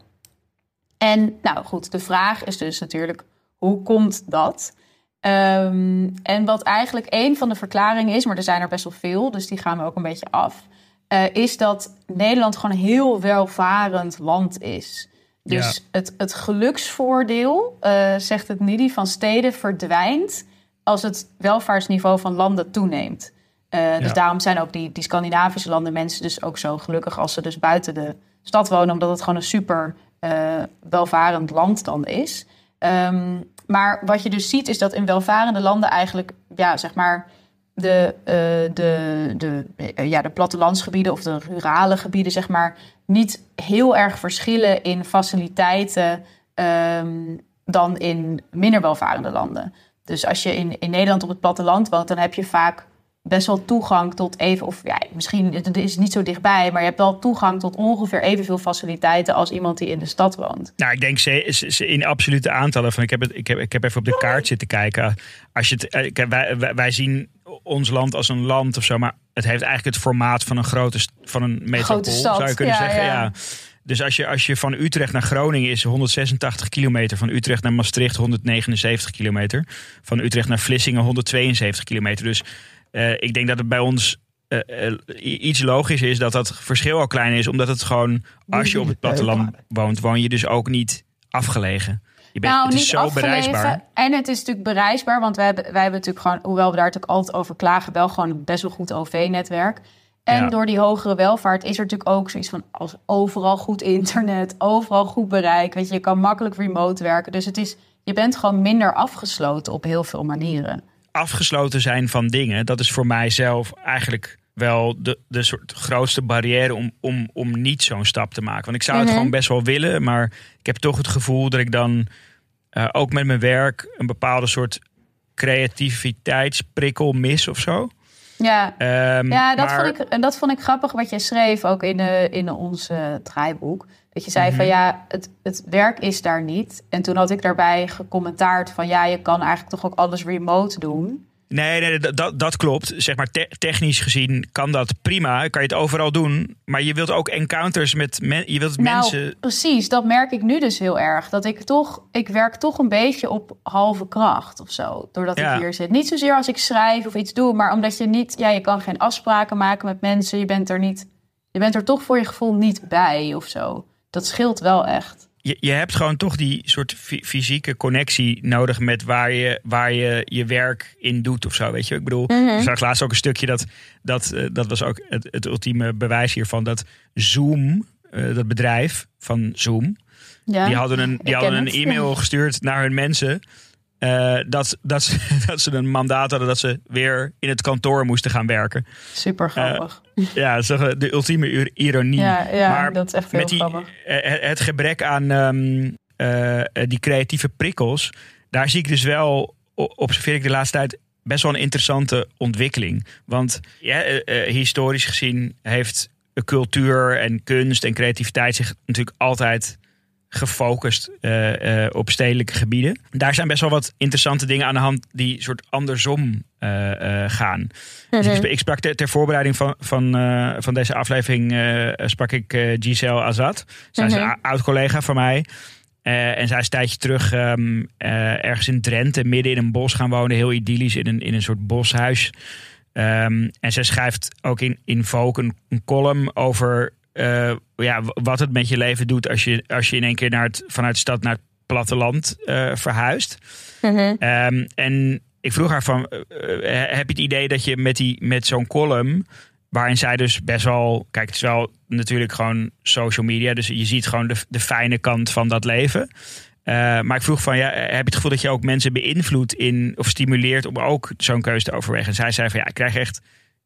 En nou goed, de vraag is dus natuurlijk, hoe komt dat? Ehm, en wat eigenlijk een van de verklaringen is, maar er zijn er best wel veel, dus die gaan we ook een beetje af, eh, is dat Nederland gewoon een heel welvarend land is. Dus Ja. het, het geluksvoordeel, eh, zegt het NIDI, van steden verdwijnt als het welvaartsniveau van landen toeneemt. Eh, dus Ja. daarom zijn ook die, die Scandinavische landen mensen dus ook zo gelukkig als ze dus buiten de stad wonen, omdat het gewoon een super eh, welvarend land dan is. Ehm, maar wat je dus ziet is dat in welvarende landen eigenlijk, ja, zeg maar, de, eh, de, de, ja, de plattelandsgebieden of de rurale gebieden, zeg maar, niet heel erg verschillen in faciliteiten ehm, dan in minder welvarende landen. Dus als je in, in Nederland op het platteland woont, dan heb je vaak best wel toegang tot even, of ja, misschien het is het niet zo dichtbij, maar je hebt wel toegang tot ongeveer evenveel faciliteiten als iemand die in de stad woont. Nou, ik denk ze, ze- ze in absolute aantallen van. Ik heb, het, ik, heb, ik heb even op de kaart zitten kijken. Als je het, eh, wij, wij, zien ons land als een land of zo, maar het heeft eigenlijk het formaat van een grote van een metropool, stad, zou je kunnen ja, zeggen. ja. Ja. Dus als je, als je van Utrecht naar Groningen is 186 kilometer, van Utrecht naar Maastricht 179 kilometer, van Utrecht naar Vlissingen 172 kilometer. Dus eh, ik denk dat het bij ons eh, eh, iets logisch is dat dat verschil al klein is, omdat het gewoon, als je op het platteland woont, woon je dus ook niet afgelegen. Je bent, nou, het is niet zo afgelegen. bereisbaar. En het is natuurlijk bereisbaar, want wij hebben, wij hebben natuurlijk gewoon, hoewel we daar natuurlijk altijd over klagen, wel gewoon een best wel goed OV-netwerk. En Ja. door die hogere welvaart is er natuurlijk ook zoiets van als overal goed internet, overal goed bereik. Weet je, je kan makkelijk remote werken. Dus het is, je bent gewoon minder afgesloten op heel veel manieren. Afgesloten zijn van dingen, dat is voor mij zelf eigenlijk wel de, de soort grootste barrière om, om, om niet zo'n stap te maken. Want ik zou het Mhm. gewoon best wel willen, maar ik heb toch het gevoel dat ik dan eh, ook met mijn werk een bepaalde soort creativiteitsprikkel mis of zo. Ja, Ehm, Ja, dat, maar- vond ik, dat vond ik grappig wat jij schreef ook in, de, in ons eh, draaiboek. Dat je zei van ja, het, het werk is daar niet. En toen had ik daarbij gecommentaard van ja, je kan eigenlijk toch ook alles remote doen. Nee, nee dat, dat, klopt. Zeg maar, te- technisch gezien kan dat prima. Kan je het overal doen. Maar je wilt ook encounters met men, je wilt mensen. Nou, precies, dat merk ik nu dus heel erg. Dat ik toch, ik werk toch een beetje op halve kracht of zo. Doordat Ja. ik hier zit. Niet zozeer als ik schrijf of iets doe, maar omdat je niet, ja, je kan geen afspraken maken met mensen. Je bent er niet, je bent er toch voor je gevoel niet bij of zo. Dat scheelt wel echt. je, je hebt gewoon toch die soort fy- fysieke connectie nodig met waar je, waar je je werk in doet of zo. Weet je, ik bedoel, er zag laatst ook een stukje dat, dat, eh, dat was ook het, het ultieme bewijs hiervan. Dat Zoom, eh, dat bedrijf van Zoom, Ja. die hadden een, ik die hadden een e-mail gestuurd naar hun mensen. Eh, dat, dat, ze, dat ze een mandaat hadden dat ze weer in het kantoor moesten gaan werken. Super grappig. Ja, dat is toch de ultieme ir- ironie. ja, ja maar dat is echt heel met die, grappig. eh, het- het gebrek aan ehm, eh, eh, die creatieve prikkels, daar zie ik dus wel, observeer ik de laatste tijd best wel een interessante ontwikkeling. Want ja, eh, eh, historisch gezien heeft cultuur en kunst en creativiteit zich natuurlijk altijd gefocust eh, eh, op stedelijke gebieden. Daar zijn best wel wat interessante dingen aan de hand die soort andersom eh, gaan. Dus ik, sp- ik sprak ter, ter voorbereiding van, van, van deze aflevering sprak ik Giselle Azad. Zij is een Mhm. ou- oud-collega van mij. En zij is een tijdje terug ehm, eh, ergens in Drenthe, midden in een bos gaan wonen. Heel idyllisch in een, in een soort boshuis. Ehm, en zij schrijft ook in, in Vogue een, een column over eh, ja, wat het met je leven doet als je, als je in één keer naar het, vanuit de stad naar het platteland eh, verhuist. Ehm, en ik vroeg haar van, eh, heb je het idee dat je met, die, met zo'n column, waarin zij dus best wel, kijk het is wel natuurlijk gewoon social media, dus je ziet gewoon de, de fijne kant van dat leven. Maar ik vroeg van, ja, heb je het gevoel dat je ook mensen beïnvloedt in, of stimuleert om ook zo'n keuze te overwegen? En zij zei van, ja, ik krijg echt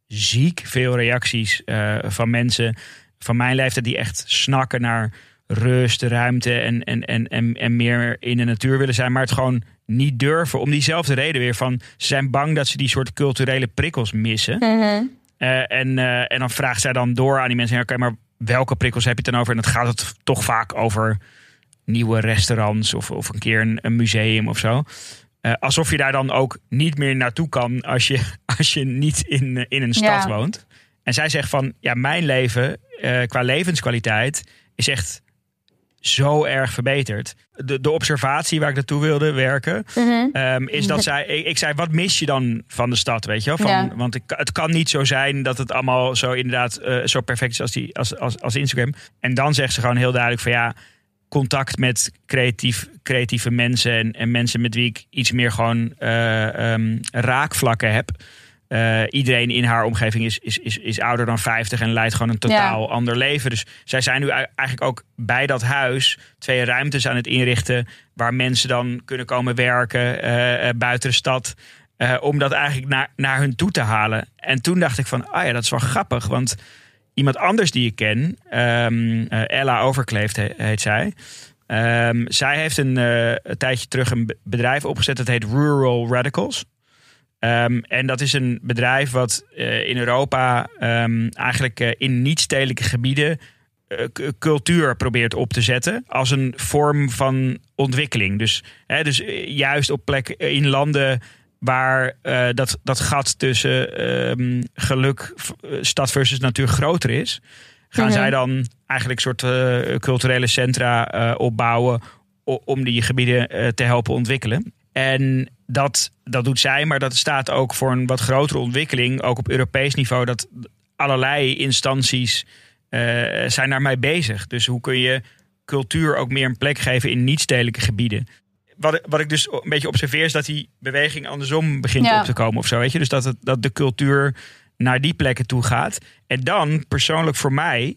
ziek veel reacties van mensen van mijn leeftijd die echt snakken naar rust, ruimte en, en, en, en, en meer in de natuur willen zijn, maar het gewoon niet durven. Om diezelfde reden weer van ze zijn bang dat ze die soort culturele prikkels missen. Eh, en, eh, en dan vraagt zij dan door aan die mensen: oké, maar welke prikkels heb je het dan over? En dan gaat het toch vaak over nieuwe restaurants of, of een keer een, een museum of zo. Eh, alsof je daar dan ook niet meer naartoe kan als je, als je niet in, in een stad Ja. woont. En zij zegt van, ja, mijn leven eh, qua levenskwaliteit is echt zo erg verbeterd. De, de observatie waar ik naartoe wilde werken, ehm, is dat zij, ik, ik zei, wat mis je dan van de stad, weet je wel? Van, Ja. Want ik, het kan niet zo zijn dat het allemaal zo inderdaad eh, zo perfect is als, die, als, als, als Instagram. En dan zegt ze gewoon heel duidelijk van ja, contact met creatief, creatieve mensen en, en mensen met wie ik iets meer gewoon ehm, raakvlakken heb. Eh, iedereen in haar omgeving is, is, is, is ouder dan 50 en leidt gewoon een totaal ander leven. Dus zij zijn nu ei- eigenlijk ook bij dat huis twee ruimtes aan het inrichten. waar mensen dan kunnen komen werken eh, eh, buiten de stad. om dat eigenlijk naar, naar hun toe te halen. En toen dacht ik van, ah ja, dat is wel grappig. Want iemand anders die ik ken, ehm, eh, Ella Overkleeft he- heet zij. Ehm, zij heeft een, een tijdje terug een be- bedrijf opgezet. Dat heet Rural Radicals. Ehm, en dat is een bedrijf wat eh, in Europa ehm, eigenlijk eh, in niet-stedelijke gebieden eh, cultuur probeert op te zetten als een vorm van ontwikkeling. Dus, hè, dus juist op plekken in landen waar dat, dat gat tussen ehm, geluk, stad versus natuur groter is, gaan Mhm. zij dan eigenlijk soort culturele centra opbouwen om die gebieden te helpen ontwikkelen. En dat, dat doet zij, maar dat staat ook voor een wat grotere ontwikkeling, ook op Europees niveau, dat allerlei instanties eh, zijn daarmee bezig. Dus hoe kun je cultuur ook meer een plek geven in niet-stedelijke gebieden? Wat, ik- wat ik dus een beetje observeer is dat die beweging andersom begint Ja. op te komen of zo. Weet je? Dus dat, het, dat de cultuur naar die plekken toe gaat. En dan, persoonlijk voor mij,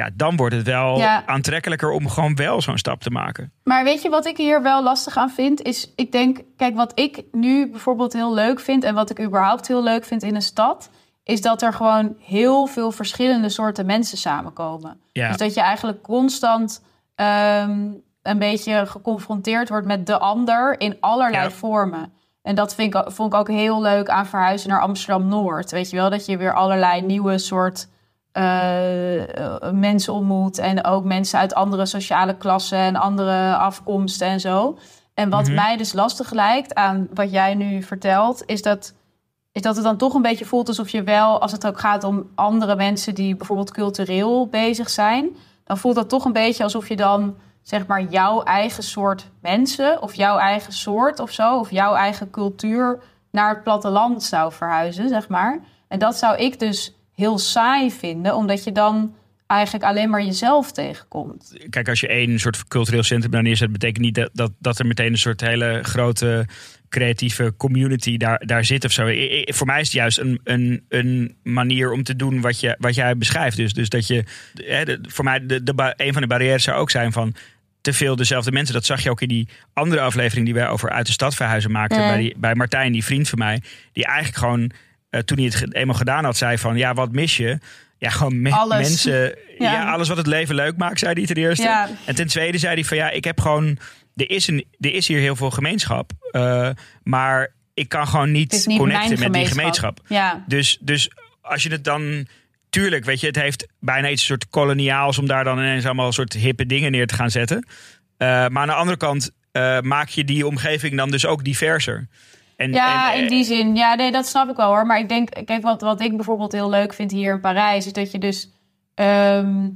ja, dan wordt het wel Ja. aantrekkelijker om gewoon wel zo'n stap te maken. Maar weet je wat ik hier wel lastig aan vind? Is, ik denk, kijk, wat ik nu bijvoorbeeld heel leuk vind en wat ik überhaupt heel leuk vind in een stad, is dat er gewoon heel veel verschillende soorten mensen samenkomen. Ja. Dus dat je eigenlijk constant ehm, een beetje geconfronteerd wordt met de ander in allerlei Ja. vormen. En dat vind ik, vond ik ook heel leuk aan verhuizen naar Amsterdam Noord. Weet je wel, dat je weer allerlei nieuwe soort eh, eh, mensen ontmoet. En ook mensen uit andere sociale klassen en andere afkomsten en zo. En wat Mhm. mij dus lastig lijkt aan wat jij nu vertelt, is dat, is dat het dan toch een beetje voelt alsof je wel, als het ook gaat om andere mensen die bijvoorbeeld cultureel bezig zijn, dan voelt dat toch een beetje alsof je dan zeg maar jouw eigen soort mensen of jouw eigen soort of zo, of jouw eigen cultuur naar het platteland zou verhuizen, zeg maar. En dat zou ik dus heel saai vinden, omdat je dan eigenlijk alleen maar jezelf tegenkomt. Kijk, als je één soort cultureel centrum daar neerzet, betekent niet dat, dat, dat er meteen een soort hele grote creatieve community daar, daar zit of zo. I- I- voor mij is het juist een, een, een manier om te doen wat, je, wat jij beschrijft. Dus, dus dat je, hè, de- voor mij, de, de, een van de barrières zou ook zijn van te veel dezelfde mensen. Dat zag je ook in die andere aflevering die wij over uit de stad verhuizen maakten. Ja. Bij, die, bij Martijn, die vriend van mij, die eigenlijk gewoon, eh, toen hij het eenmaal gedaan had, zei van, ja, wat mis je? Ja, gewoon me- Alles. mensen. Ja. Ja. alles wat het leven leuk maakt, zei hij ten eerste. Ja. En ten tweede zei hij van ja, ik heb gewoon. Er is, een, er is hier heel veel gemeenschap. eh, maar ik kan gewoon niet, connecten met die gemeenschap. Ja, Dus, dus als je het dan. Tuurlijk, weet je, het heeft bijna iets soort koloniaals om daar dan ineens allemaal soort hippe dingen neer te gaan zetten. Eh, maar aan de andere kant maak je die omgeving dan dus ook diverser. En, Ja, en, in die zin. Ja, nee, dat snap ik wel hoor. Maar ik denk, kijk, wat, wat ik bijvoorbeeld heel leuk vind hier in Parijs, is dat je dus ehm,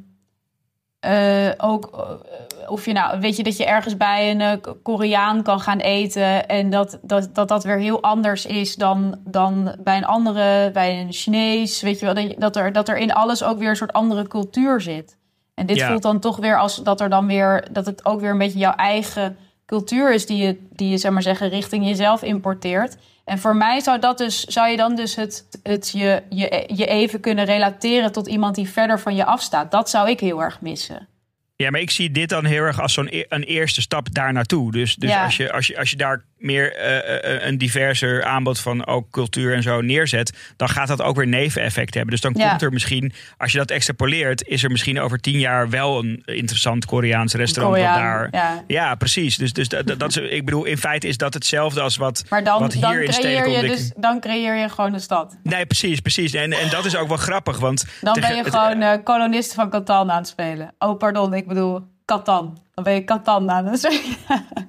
eh, ook, eh, of je nou, weet je, dat je ergens bij een eh, Koreaan kan gaan eten en dat dat, dat, dat weer heel anders is dan, dan bij een andere, bij een Chinees, weet je wel, dat, er, dat er in alles ook weer een soort andere cultuur zit. En dit Ja. voelt dan toch weer als dat er dan weer, dat het ook weer een beetje jouw eigen cultuur is die je, die je zeg maar zeggen, richting jezelf importeert. En voor mij zou dat dus, zou je dan dus het, het je, je, je even kunnen relateren tot iemand die verder van je afstaat. Dat zou ik heel erg missen. Ja, maar ik zie dit dan heel erg als zo'n e- een eerste stap daar naartoe. Dus, dus Ja. als, je, als, je, als je daar meer eh, eh, een diverser aanbod van ook cultuur en zo neerzet, dan gaat dat ook weer neveneffect hebben. Dus dan Ja. komt er misschien, als je dat extrapoleert, is er misschien over tien jaar wel een interessant Koreaans restaurant Koreaan, daar. ja. Ja, precies. Dus, dus dat, dat is, ik bedoel, in feite is dat hetzelfde als wat, Maar dan, wat hier dan, in creëer je dus, dan creëer je gewoon een stad. Nee, precies, precies. En, en dat is ook wel grappig, want Dan tegen- ben je het- gewoon eh kolonisten van Catan aan het spelen. Oh, pardon, ik bedoel Catan. Dan ben je het spelen.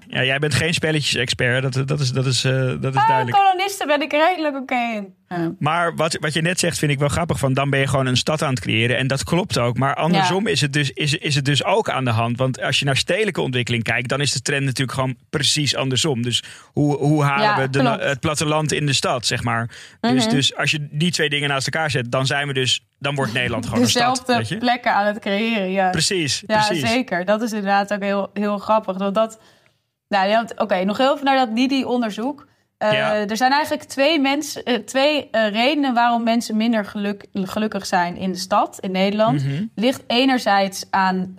ja, jij bent geen spelletjes-expert, dat, dat is, dat is, eh, dat is Ah, duidelijk. kolonisten ben ik redelijk oké in. Maar wat, wat je net zegt, vind ik wel grappig. Van dan ben je gewoon een stad aan het creëren. En dat klopt ook. Maar andersom is, het dus, is, is het dus ook aan de hand. Want als je naar stedelijke ontwikkeling kijkt, dan is de trend natuurlijk gewoon precies andersom. Dus hoe, hoe halen Ja, we de, het platteland in de stad, zeg maar. Dus, Mhm. dus als je die twee dingen naast elkaar zet, dan zijn we dus. Dan wordt Nederland gewoon een stad. Dezelfde Weet je? plekken aan het creëren, ja. Precies, Ja, precies. zeker. Dat is inderdaad ook heel, heel grappig. Want dat, nou, Oké, nog heel even naar dat NIDI-onderzoek. Eh, Ja. Er zijn eigenlijk twee, mensen, eh, twee eh, redenen waarom mensen minder geluk, gelukkig zijn in de stad, in Nederland. Mhm. Ligt enerzijds aan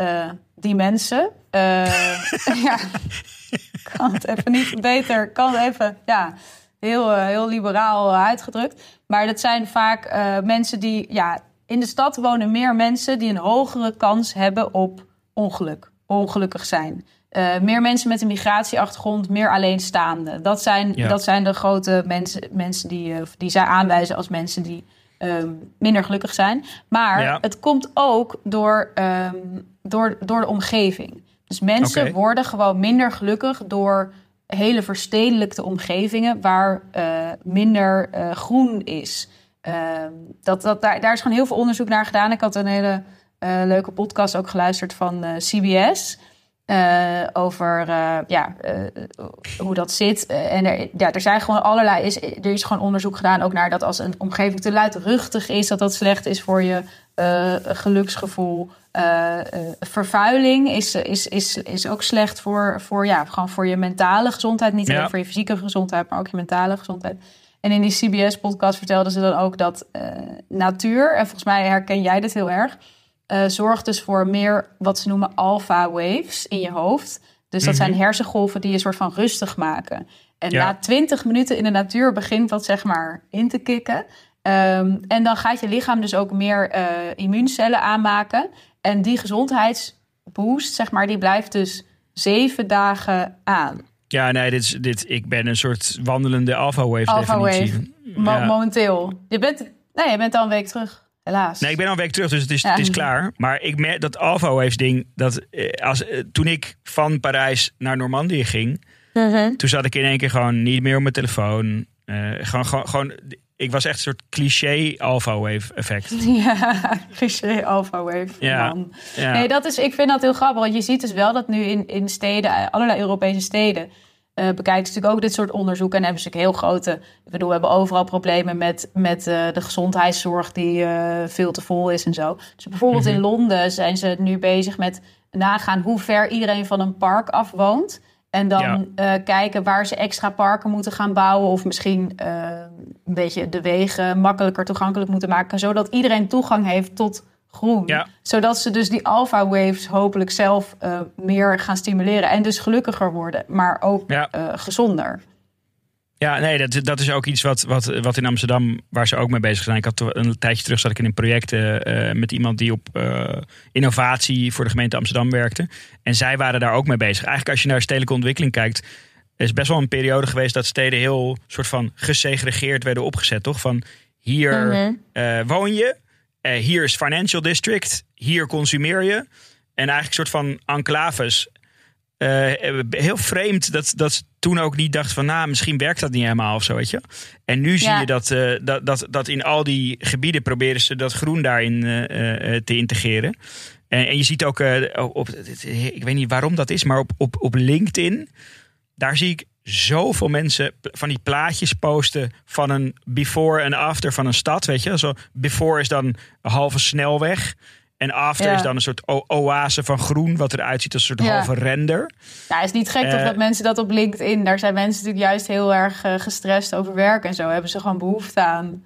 die mensen. Ja, kan het even niet beter. Kan het even, ja, heel, heel liberaal uitgedrukt. Maar dat zijn vaak mensen die, ja, in de stad wonen meer mensen die een hogere kans hebben op ongeluk, ongelukkig zijn. eh, meer mensen met een migratieachtergrond, meer alleenstaanden. Dat zijn, Ja. dat zijn de grote mensen, mensen die, eh, die zij aanwijzen als mensen die ehm, minder gelukkig zijn. Maar Ja. het komt ook door, ehm, door, door de omgeving. Dus mensen worden gewoon minder gelukkig door hele verstedelijkte omgevingen waar eh, minder groen is. Ehm, dat, dat, daar, daar is gewoon heel veel onderzoek naar gedaan. Ik had een hele leuke podcast ook geluisterd van eh, CBS. eh, over eh, ja, eh, hoe dat zit. Eh, en er, ja, er zijn gewoon allerlei. Is, er is gewoon onderzoek gedaan ook naar dat als een omgeving te luidruchtig is, dat dat slecht is voor je eh, geluksgevoel. Eh, eh, vervuiling is, is, is, is ook slecht voor, voor, ja, gewoon voor je mentale gezondheid. Niet alleen Ja. voor je fysieke gezondheid, maar ook je mentale gezondheid. En in die CBS-podcast vertelden ze dan ook dat eh, natuur, en volgens mij herken jij dit heel erg, eh, zorgt dus voor meer wat ze noemen alpha waves in je hoofd. Dus dat zijn hersengolven die je soort van rustig maken. En Ja. na 20 minuten in de natuur begint dat zeg maar in te kicken. Ehm, en dan gaat je lichaam dus ook meer eh, immuuncellen aanmaken. En die gezondheidsboost, zeg maar, die blijft dus zeven dagen aan. Ja, nee, dit is, dit, ik ben een soort wandelende alpha wave Alpha definitie. Mo- Ja. Momenteel. Je bent, nee, je bent al een week terug, helaas. Nee, ik ben al een week terug, dus het is, Ja. het is klaar. Maar ik merk dat Alpha Waves ding, dat eh, als, eh, toen ik van Parijs naar Normandië ging, Mhm. toen zat ik in één keer gewoon niet meer op mijn telefoon. Eh, gewoon, gewoon, gewoon, ik was echt een soort cliché Alpha Wave effect. Ja, cliché alpha wave. Ja. man. Ja. Nee, dat is, ik vind dat heel grappig. Want je ziet dus wel dat nu in, in steden, allerlei Europese steden, eh bekijken ze natuurlijk ook dit soort onderzoeken. En hebben ze natuurlijk heel grote. Ik bedoel, we hebben overal problemen met, met eh, de gezondheidszorg die eh, veel te vol is en zo. Dus bijvoorbeeld Mhm. in Londen zijn ze nu bezig met nagaan hoe ver iedereen van een park af woont. En dan kijken waar ze extra parken moeten gaan bouwen. Of misschien een beetje de wegen makkelijker toegankelijk moeten maken. Zodat iedereen toegang heeft tot groen. Ja. Zodat ze dus die alpha waves hopelijk zelf eh, meer gaan stimuleren. En dus gelukkiger worden, maar ook Ja. eh, gezonder. Ja, nee, dat, dat is ook iets wat, wat, wat in Amsterdam, waar ze ook mee bezig zijn. Ik had een tijdje terug zat ik in een project eh, met iemand die op innovatie voor de gemeente Amsterdam werkte. En zij waren daar ook mee bezig. Eigenlijk als je naar stedelijke ontwikkeling kijkt, is best wel een periode geweest dat steden heel soort van gesegregeerd werden opgezet, toch? Van hier Mhm. woon je, eh, hier is financial district, hier consumeer je. En eigenlijk een soort van enclaves. Eh, heel vreemd dat, dat ze toen ook niet dachten van... nou, misschien werkt dat niet helemaal of zo, weet je. En nu zie Ja. je dat, eh, dat, dat, dat in al die gebieden proberen ze dat groen daarin te integreren. En, en je ziet ook, op, ik weet niet waarom dat is, maar op, op, op LinkedIn... daar zie ik zoveel mensen van die plaatjes posten van een before en after van een stad, weet je. Zo before is dan een halve snelweg... En after Ja. is dan een soort oase van groen, wat eruit ziet als een soort Ja. halve render. Ja, is niet gek toch Eh, dat mensen dat op LinkedIn... Daar zijn mensen natuurlijk juist heel erg eh, gestrest over werk en zo. Hebben ze gewoon behoefte aan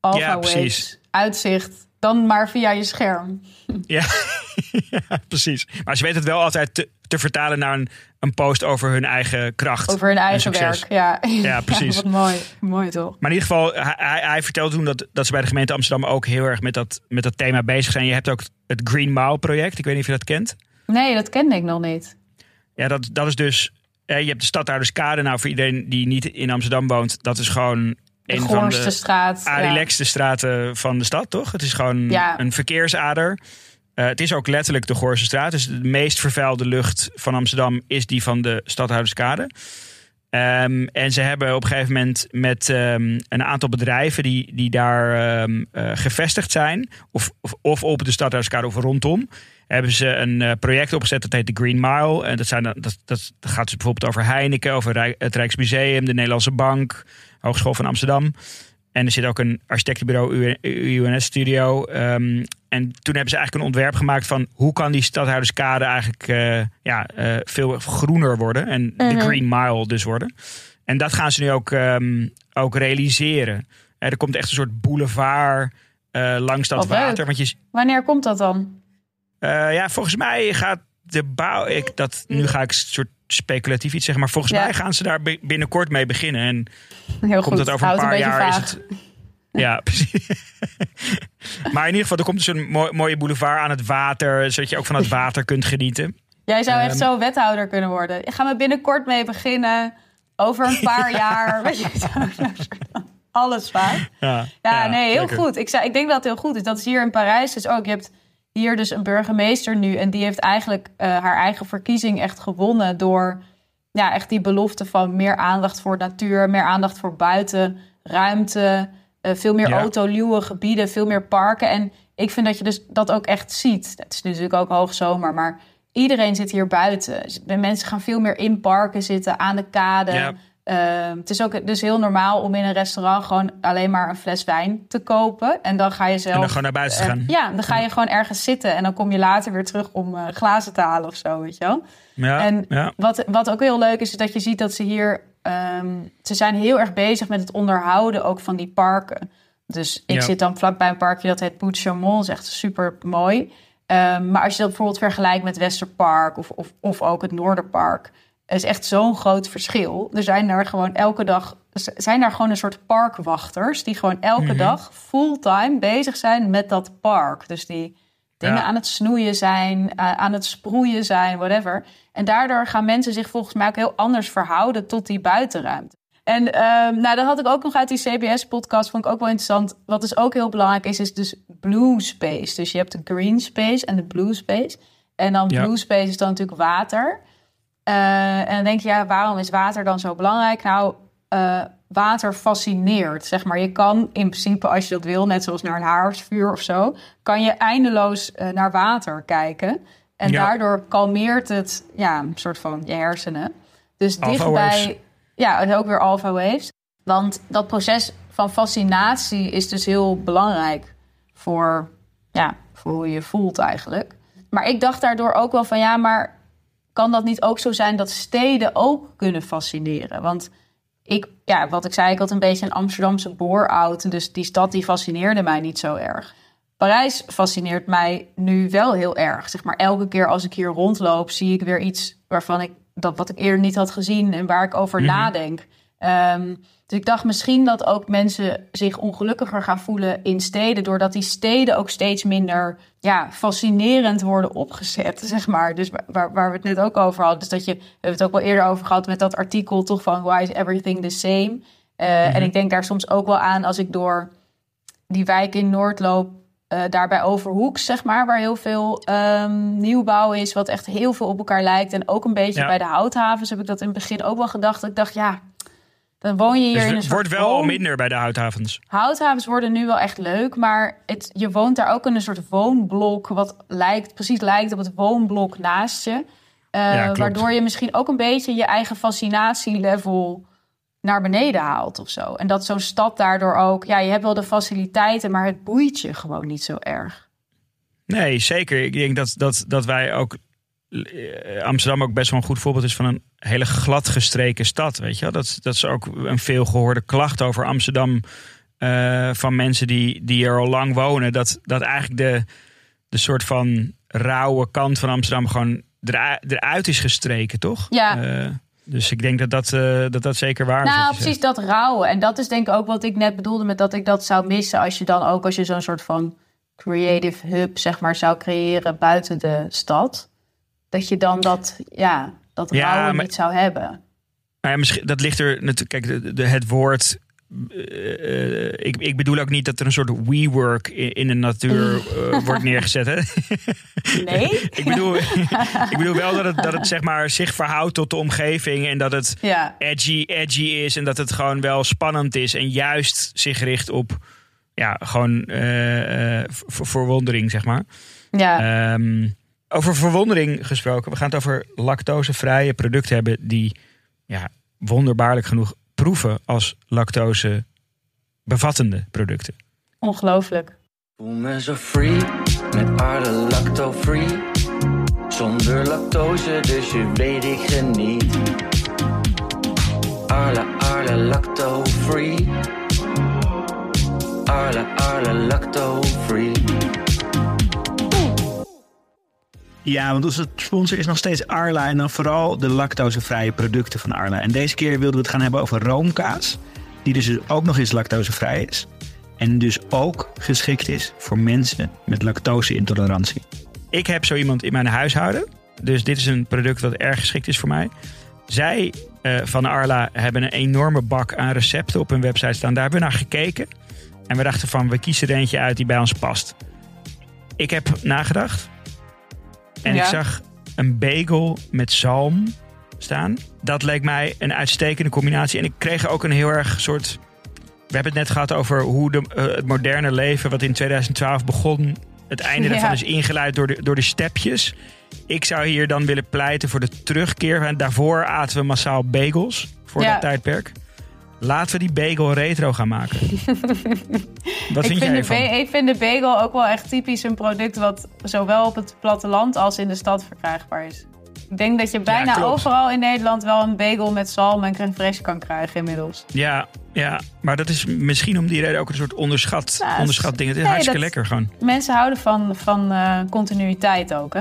alpha Ja, waves, uitzicht. Dan maar via je scherm. Ja, ja, precies. Maar ze weten het wel altijd te, te vertalen naar een, een post over hun eigen kracht. Over hun en eigen werk. Ja, Ja, precies. wat mooi. Mooi toch? Maar in ieder geval, hij, hij, vertelde toen dat, dat ze bij de gemeente Amsterdam ook heel erg met dat, met dat thema bezig zijn. Je hebt ook het Green Mile project. Ik weet niet of je dat kent. Nee, dat kende ik nog niet. Ja, dat, dat is dus. je hebt de stadhouderskade. Nou, voor iedereen die niet in Amsterdam woont, dat is gewoon De een van de straat. ja. straten van de stad, toch? Het is gewoon Ja. een verkeersader. Eh, het is ook letterlijk de Goorse straat. Dus de meest vervuilde lucht van Amsterdam is die van de stadhouderskade. Ehm, en ze hebben op een gegeven moment met ehm, een aantal bedrijven die, die daar ehm, eh, gevestigd zijn, of, of, op de stadhouderskade of rondom, hebben ze een eh, project opgezet dat heet de Green Mile. En dat, zijn, dat, dat, gaat dus bijvoorbeeld over Heineken, over het Rijksmuseum, de Nederlandse Bank, Hogeschool van Amsterdam. En er zit ook een architectenbureau, UNS-studio. Ehm, en toen hebben ze eigenlijk een ontwerp gemaakt van hoe kan die stadhouderskade eigenlijk eh, ja, eh, veel groener worden. En de Mhm. Green Mile dus worden. En dat gaan ze nu ook, ehm, ook realiseren. Eh, er komt echt een soort boulevard langs dat water. Want je, Wanneer komt dat dan? ja, volgens mij gaat de bouw. Ik, dat, nu ga ik een soort speculatief iets zeggen. Maar volgens Ja. mij gaan ze daar bi- binnenkort mee beginnen. En Heel komt goed. het over een Houdt paar jaar is het. Ja, precies. maar in ieder geval, er komt dus een mooi, mooie boulevard aan het water, zodat je ook van het water kunt genieten. Jij zou echt Ehm. zo wethouder kunnen worden. Ik ga me binnenkort mee beginnen. Over een paar jaar. Weet je, zo. Alles vaak. Ja, Ja, nee, heel lekker. goed. Ik, zei, ik denk dat het heel goed is. Dat is hier in Parijs dus ook. Je hebt hier dus een burgemeester nu. En die heeft eigenlijk eh, haar eigen verkiezing echt gewonnen. Door ja, echt die belofte van meer aandacht voor natuur. Meer aandacht voor buiten, ruimte. eh, veel meer Ja. autoluwe gebieden. Veel meer parken. En ik vind dat je dus dat ook echt ziet. Het is natuurlijk ook hoogzomer, maar iedereen zit hier buiten. Mensen gaan veel meer in parken zitten, aan de kade. Ja. Ehm, het is ook dus heel normaal om in een restaurant gewoon alleen maar een fles wijn te kopen. En dan ga je zelf. En dan gewoon naar buiten te eh, gaan. ja, dan ga je gewoon ergens zitten. En dan kom je later weer terug om eh, glazen te halen of zo, weet je wel. Ja, En ja. wat, wat ook heel leuk is, is dat je ziet dat ze hier... ehm, ze zijn heel erg bezig met het onderhouden ook van die parken. Dus ik Ja. zit dan vlakbij een parkje dat heet Bout Chaumont. Dat is echt super mooi. Ehm, maar als je dat bijvoorbeeld vergelijkt met Westerpark of, of, of ook het Noorderpark... is echt zo'n groot verschil. Er zijn daar gewoon elke dag... zijn daar gewoon een soort parkwachters... die gewoon elke Mhm. dag fulltime bezig zijn met dat park. Dus die dingen Ja. aan het snoeien zijn, aan het sproeien zijn, whatever. En daardoor gaan mensen zich volgens mij ook heel anders verhouden tot die buitenruimte. En ehm, nou, dat had ik ook nog uit die CBS-podcast, vond ik ook wel interessant. Wat dus ook heel belangrijk is, is dus blue space. Dus je hebt de green space en de blue space. En dan Ja. blue space is dan natuurlijk water. Eh, en dan denk je, ja, waarom is water dan zo belangrijk? Nou, eh, water fascineert, zeg maar. Je kan in principe, als je dat wil, net zoals naar een haarsvuur of zo... kan je eindeloos eh, naar water kijken. En Ja. daardoor kalmeert het, ja, een soort van je hersenen. Dus Alpha dichtbij... waves. Ja, en ook weer alpha waves. Want dat proces van fascinatie is dus heel belangrijk voor, ja, voor hoe je voelt eigenlijk. Maar ik dacht daardoor ook wel van ja, maar kan dat niet ook zo zijn dat steden ook kunnen fascineren? Want ik, ja, wat ik zei, ik had een beetje een Amsterdamse booroud. Dus die stad die fascineerde mij niet zo erg. Parijs fascineert mij nu wel heel erg. Zeg maar, elke keer als ik hier rondloop, zie ik weer iets waarvan ik dat wat ik eerder niet had gezien en waar ik over nadenk. Ehm, dus ik dacht misschien dat ook mensen zich ongelukkiger gaan voelen in steden, doordat die steden ook steeds minder ja, fascinerend worden opgezet, zeg maar. Dus waar, waar we het net ook over hadden. Dus dat je, we hebben het ook wel eerder over gehad met dat artikel toch van Why is everything the same? Eh, En ik denk daar soms ook wel aan als ik door die wijk in Noord loop, eh daarbij Overhoek, zeg maar, waar heel veel ehm, nieuwbouw is, wat echt heel veel op elkaar lijkt. En ook een beetje Ja. bij de houthavens heb ik dat in het begin ook wel gedacht. Ik dacht, ja, dan woon je hier Dus in een het wordt wel al minder bij de houthavens. Houthavens worden nu wel echt leuk, maar het, je woont daar ook in een soort woonblok, wat lijkt, precies lijkt op het woonblok naast je. Eh, Ja, waardoor je misschien ook een beetje je eigen fascinatielevel naar beneden haalt of zo. En dat zo'n stad daardoor ook, ja, je hebt wel de faciliteiten, maar het boeit je gewoon niet zo erg. Nee, zeker. Ik denk dat, dat, dat wij ook. Eh, Amsterdam ook best wel een goed voorbeeld is van een hele gladgestreken stad. Weet je wel? Dat, dat is ook een veelgehoorde klacht over Amsterdam. eh, van mensen die, die er al lang wonen. Dat, dat eigenlijk de, de soort van rauwe kant van Amsterdam gewoon erui- eruit is gestreken, toch? Ja. Eh, dus ik denk dat dat, dat, dat zeker waar is. Nou, precies dat rouwen. En dat is denk ik ook wat ik net bedoelde met dat ik dat zou missen als je dan ook als je zo'n soort van creative hub zeg maar zou creëren buiten de stad, dat je dan dat ja dat Ja, rouwen maar- niet zou hebben. Nou ja, misschien, dat ligt er. Kijk, de, de- het woord. eh, eh, ik, ik bedoel ook niet dat er een soort WeWork in, in de natuur eh, wordt neergezet. Hè? Nee? ik, bedoel, ik bedoel wel dat het, dat het zeg maar, zich verhoudt tot de omgeving. En dat het Ja. edgy, edgy is. En dat het gewoon wel spannend is. En juist zich richt op. Ja, gewoon ver- verwondering, zeg maar. Ja. Ehm, over verwondering gesproken. We gaan het over lactosevrije producten hebben die ja, wonderbaarlijk genoeg proeven als lactose bevattende producten. Ongelooflijk. Voel me zo free, met Arle lacto-free. Zonder lactose, dus je weet ik geniet. Arle, Arle lacto-free. Arle, Arle lacto-free. Ja, want onze sponsor is nog steeds Arla en dan vooral de lactosevrije producten van Arla. En deze keer wilden we het gaan hebben over roomkaas, die dus ook nog eens lactosevrij is. En dus ook geschikt is voor mensen met lactose-intolerantie. Ik heb zo iemand in mijn huishouden. Dus dit is een product dat erg geschikt is voor mij. Zij eh, van Arla hebben een enorme bak aan recepten op hun website staan. Daar hebben we naar gekeken. En we dachten van, we kiezen er eentje uit die bij ons past. Ik heb nagedacht. En Ja. ik zag een bagel met zalm staan. Dat leek mij een uitstekende combinatie. En ik kreeg ook een heel erg soort... We hebben het net gehad over hoe de, eh, het moderne leven... wat in 2012 begon... het einde Ja. daarvan is ingeluid door de, door de stepjes. Ik zou hier dan willen pleiten voor de terugkeer. En daarvoor aten we massaal bagels voor Ja. dat tijdperk. Laten we die bagel retro gaan maken. Wat ik, vind jij ervan? ik vind de bagel ook wel echt typisch een product wat zowel op het platteland als in de stad verkrijgbaar is. Ik denk dat je bijna overal in Nederland wel een bagel met zalm en crème fraîche kan krijgen inmiddels. Ja, ja, maar dat is misschien om die reden ook een soort onderschat, Nou, het- onderschat ding. Het is nee, hartstikke lekker gewoon. Mensen houden van, van eh, continuïteit ook, hè?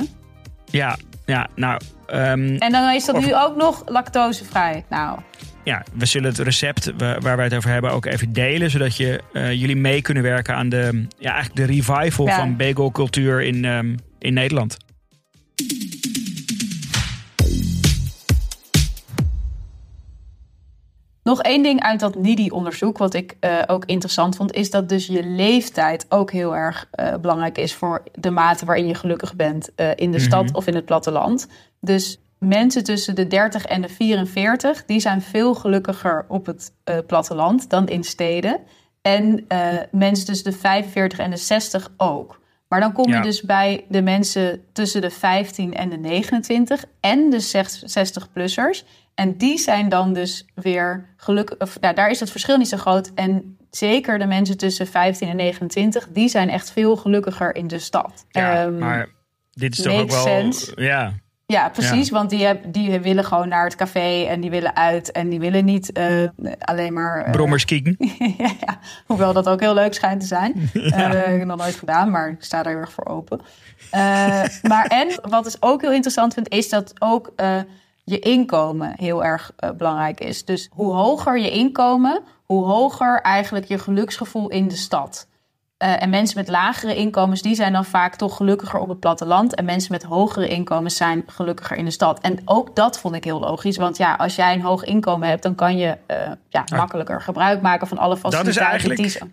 Ja, ja nou, ehm, En dan is dat Of- nu ook nog lactosevrij. Nou, ja, we zullen het recept wa- waar wij het over hebben ook even delen. Zodat je, eh, jullie mee kunnen werken aan de, ja, eigenlijk de revival Ja. van bagelcultuur in, ehm, in Nederland. Nog één ding uit dat NIDI-onderzoek, wat ik eh, ook interessant vond, is dat dus je leeftijd ook heel erg eh, belangrijk is voor de mate waarin je gelukkig bent in de stad of in het platteland. Dus mensen tussen de 30 en de 44, die zijn veel gelukkiger op het eh, platteland dan in steden. En eh, mensen tussen de 45 en de 60 ook. Maar dan kom je Ja. dus bij de mensen tussen de 15 en de 29 en de 60-plussers. En die zijn dan dus weer gelukkig. Of, nou, daar is het verschil niet zo groot. En zeker de mensen tussen 15 en 29, die zijn echt veel gelukkiger in de stad. Ja, Ehm, maar dit is toch ook wel... sense. Ja, ja, precies. Want die, heb- die willen gewoon naar het café en die willen uit. En die willen niet eh, alleen maar. eh, brommers kieken. ja, ja, hoewel dat ook heel leuk schijnt te zijn. Eh, heb ik nog nooit gedaan, maar ik sta daar heel erg voor open. Maar en wat ik ook heel interessant vind, is dat ook je inkomen heel erg belangrijk is. Dus hoe hoger je inkomen, hoe hoger eigenlijk je geluksgevoel in de stad. Eh, en mensen met lagere inkomens, die zijn dan vaak toch gelukkiger op het platteland. En mensen met hogere inkomens zijn gelukkiger in de stad. En ook dat vond ik heel logisch. Want ja, als jij een hoog inkomen hebt, dan kan je eh, ja, makkelijker gebruik maken van alle faciliteiten. eigenlijk- die ze-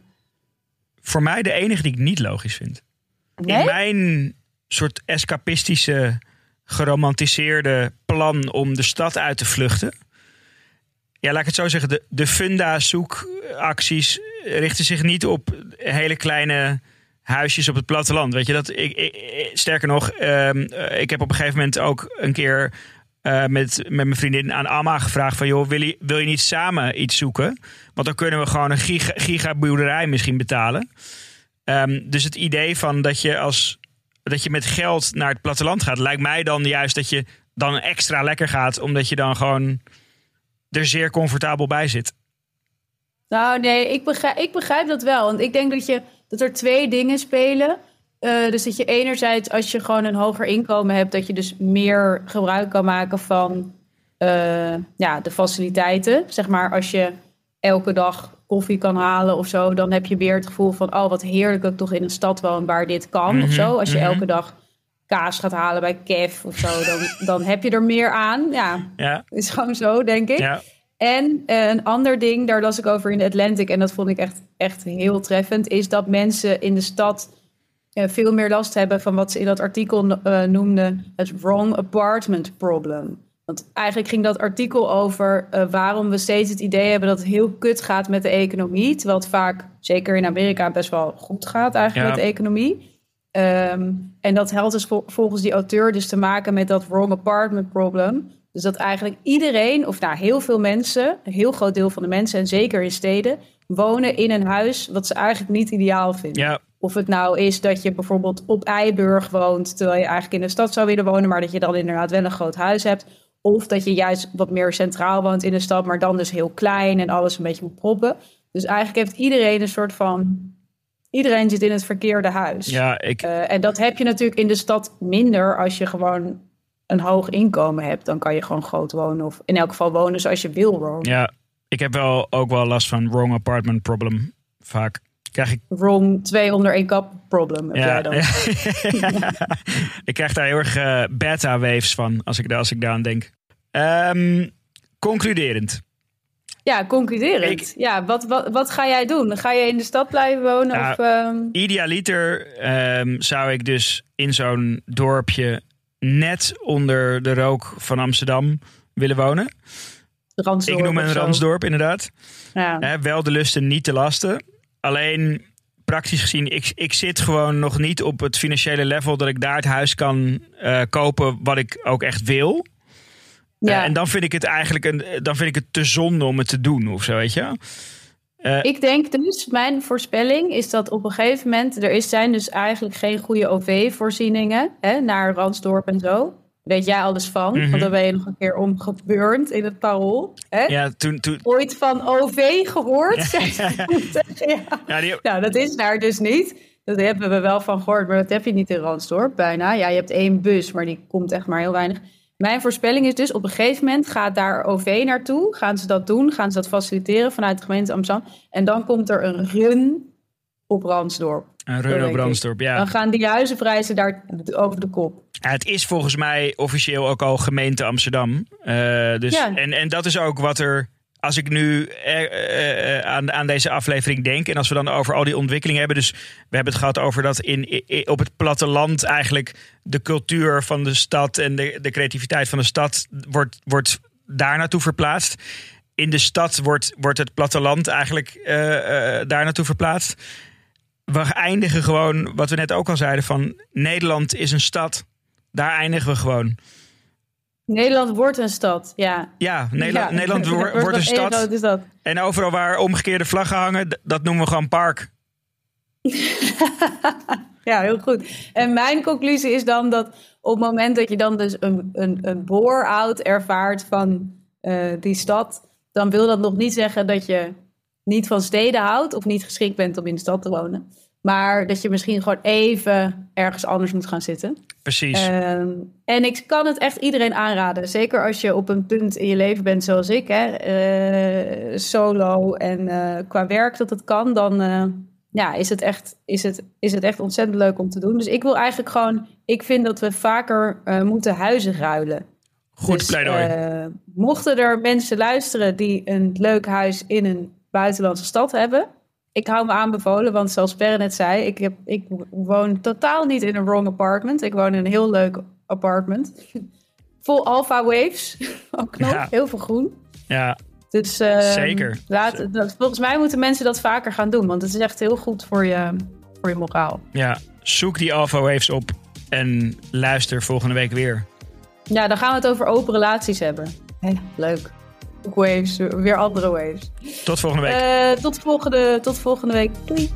Voor mij de enige die ik niet logisch vind. Nee? In mijn soort escapistische, geromantiseerde plan om de stad uit te vluchten. Ja, laat ik het zo zeggen. De, de funda-zoekacties richten zich niet op hele kleine huisjes op het platteland. Weet je dat? Ik, sterker nog, ehm, eh, ik heb op een gegeven moment ook een keer eh, met, met mijn vriendin aan Amma gevraagd: van joh, wil je, wil je niet samen iets zoeken? Want dan kunnen we gewoon een giga, misschien betalen. Ehm, dus het idee van dat je als dat je met geld naar het platteland gaat, lijkt mij dan juist dat je dan extra lekker gaat, omdat je dan gewoon er zeer comfortabel bij zit. Nou, nee, ik begrijp, ik begrijp dat wel. Want ik denk dat, je, dat er twee dingen spelen. Eh, dus dat je enerzijds, als je gewoon een hoger inkomen hebt, dat je dus meer gebruik kan maken van eh, ja, de faciliteiten. Zeg maar, als je elke dag koffie kan halen of zo, dan heb je weer het gevoel van, oh, wat heerlijk dat ik toch in een stad woon waar dit kan of zo. Als je elke dag kaas gaat halen bij Kev of zo, dan, dan heb je er meer aan. Ja, Ja, is gewoon zo, denk ik. ja. En eh, een ander ding, daar las ik over in de Atlantic en dat vond ik echt, echt heel treffend, is dat mensen in de stad eh, veel meer last hebben van wat ze in dat artikel eh, noemden het wrong apartment problem. Want eigenlijk ging dat artikel over waarom we steeds het idee hebben dat het heel kut gaat met de economie, terwijl het vaak, zeker in Amerika, best wel goed gaat eigenlijk Ja. met de economie. Ehm, en dat had dus vol- volgens die auteur dus te maken met dat wrong apartment problem. Dus dat eigenlijk iedereen, of nou heel veel mensen, een heel groot deel van de mensen, en zeker in steden, wonen in een huis wat ze eigenlijk niet ideaal vinden. ja. Of het nou is dat je bijvoorbeeld op Eiburg woont, terwijl je eigenlijk in de stad zou willen wonen, maar dat je dan inderdaad wel een groot huis hebt. Of dat je juist wat meer centraal woont in de stad, maar dan dus heel klein en alles een beetje moet proppen. Dus eigenlijk heeft iedereen een soort van. Iedereen zit in het verkeerde huis. ja ik, Eh, en dat heb je natuurlijk in de stad minder als je gewoon een hoog inkomen hebt. Dan kan je gewoon groot wonen. Of in elk geval wonen zoals je wil wonen. ja, ik heb wel ook wel last van wrong apartment problem vaak. Krijg ik, wrong twee onder één kap problem heb jij ja, dan. ik krijg daar heel erg eh, beta-waves van als ik, daar- als ik daaraan denk. Ehm, concluderend. Ja, concluderend. Ik- Ja, wat, wat, wat ga jij doen? Ga je in de stad blijven wonen? Ja, of, ehm, Idealiter ehm, zou ik dus in zo'n dorpje net onder de rook van Amsterdam willen wonen. Ransdorp ik noem een? Ransdorp, inderdaad. Ja. Wel de lusten, niet de lasten. Alleen praktisch gezien, ik, ik zit gewoon nog niet op het financiële level dat ik daar het huis kan eh, kopen wat ik ook echt wil. Ja. Eh, en dan vind ik het eigenlijk een, dan vind ik het te zonde om het te doen of zo, weet je? Eh, Ik denk dus, mijn voorspelling is dat op een gegeven moment... er is, zijn dus eigenlijk geen goede OV-voorzieningen naar Ransdorp en zo. Weet jij alles van, Mhm. want dan ben je nog een keer omgebeurd in het parool. Hè? ja, toen, toen, Ooit van OV gehoord? ja. ja, die, Nou, dat is daar dus niet. Dat hebben we wel van gehoord, maar dat heb je niet in Ransdorp bijna. Ja, je hebt één bus, maar die komt echt maar heel weinig. Mijn voorspelling is dus, op een gegeven moment gaat daar OV naartoe. Gaan ze dat doen? Gaan ze dat faciliteren vanuit de gemeente Amsterdam? En dan komt er een run op Ransdorp. een Renault ik. Brandstorp, ja. Dan gaan die huizenprijzen daar over de kop. Ja, Het is volgens mij officieel ook al gemeente Amsterdam. Eh, dus, Ja. en, en dat is ook wat er. Als ik nu eh, eh, aan, aan deze aflevering denk. En als we dan over al die ontwikkelingen hebben. Dus we hebben het gehad over dat in, op het platteland eigenlijk de cultuur van de stad en de, de creativiteit van de stad wordt, wordt daar naartoe verplaatst. In de stad wordt, wordt het platteland eigenlijk eh, eh, daar naartoe verplaatst. We eindigen gewoon, wat we net ook al zeiden, van Nederland is een stad. Daar eindigen we gewoon. Nederland wordt een stad, ja. Ja, Nederland, Ja, wordt, een stad. groot is dat. En overal waar omgekeerde vlaggen hangen, dat noemen we gewoon park. Ja, heel goed. En mijn conclusie is dan dat op het moment dat je dan dus een, een, een bore-out ervaart van eh, die stad, dan wil dat nog niet zeggen dat je niet van steden houdt of niet geschikt bent om in de stad te wonen. Maar dat je misschien gewoon even ergens anders moet gaan zitten. Precies. Ehm, en ik kan het echt iedereen aanraden. Zeker als je op een punt in je leven bent zoals ik, hè, eh, solo en eh, qua werk dat het kan, dan eh, ja, is, het echt, is, het, is het echt ontzettend leuk om te doen. Dus ik wil eigenlijk gewoon, ik vind dat we vaker moeten huizen ruilen. Goed Dus, pleidooi. mochten er mensen luisteren die een leuk huis in een buitenlandse stad hebben, ik hou me aanbevolen, want zoals Perre net zei, ik, heb, ik woon totaal niet in een wrong apartment. Ik woon in een heel leuk apartment. Vol alpha waves, ook nog, Ja. heel veel groen. ja, Dus eh, Zeker. Laat, dat- volgens mij moeten mensen dat vaker gaan doen, want het is echt heel goed voor je, voor je moraal. ja, zoek die Alpha Waves op en luister volgende week weer. Ja, dan gaan we het over open relaties hebben. Leuk. Waves, weer andere waves. Tot volgende week. Eh, tot, volgende, tot volgende week. Doei.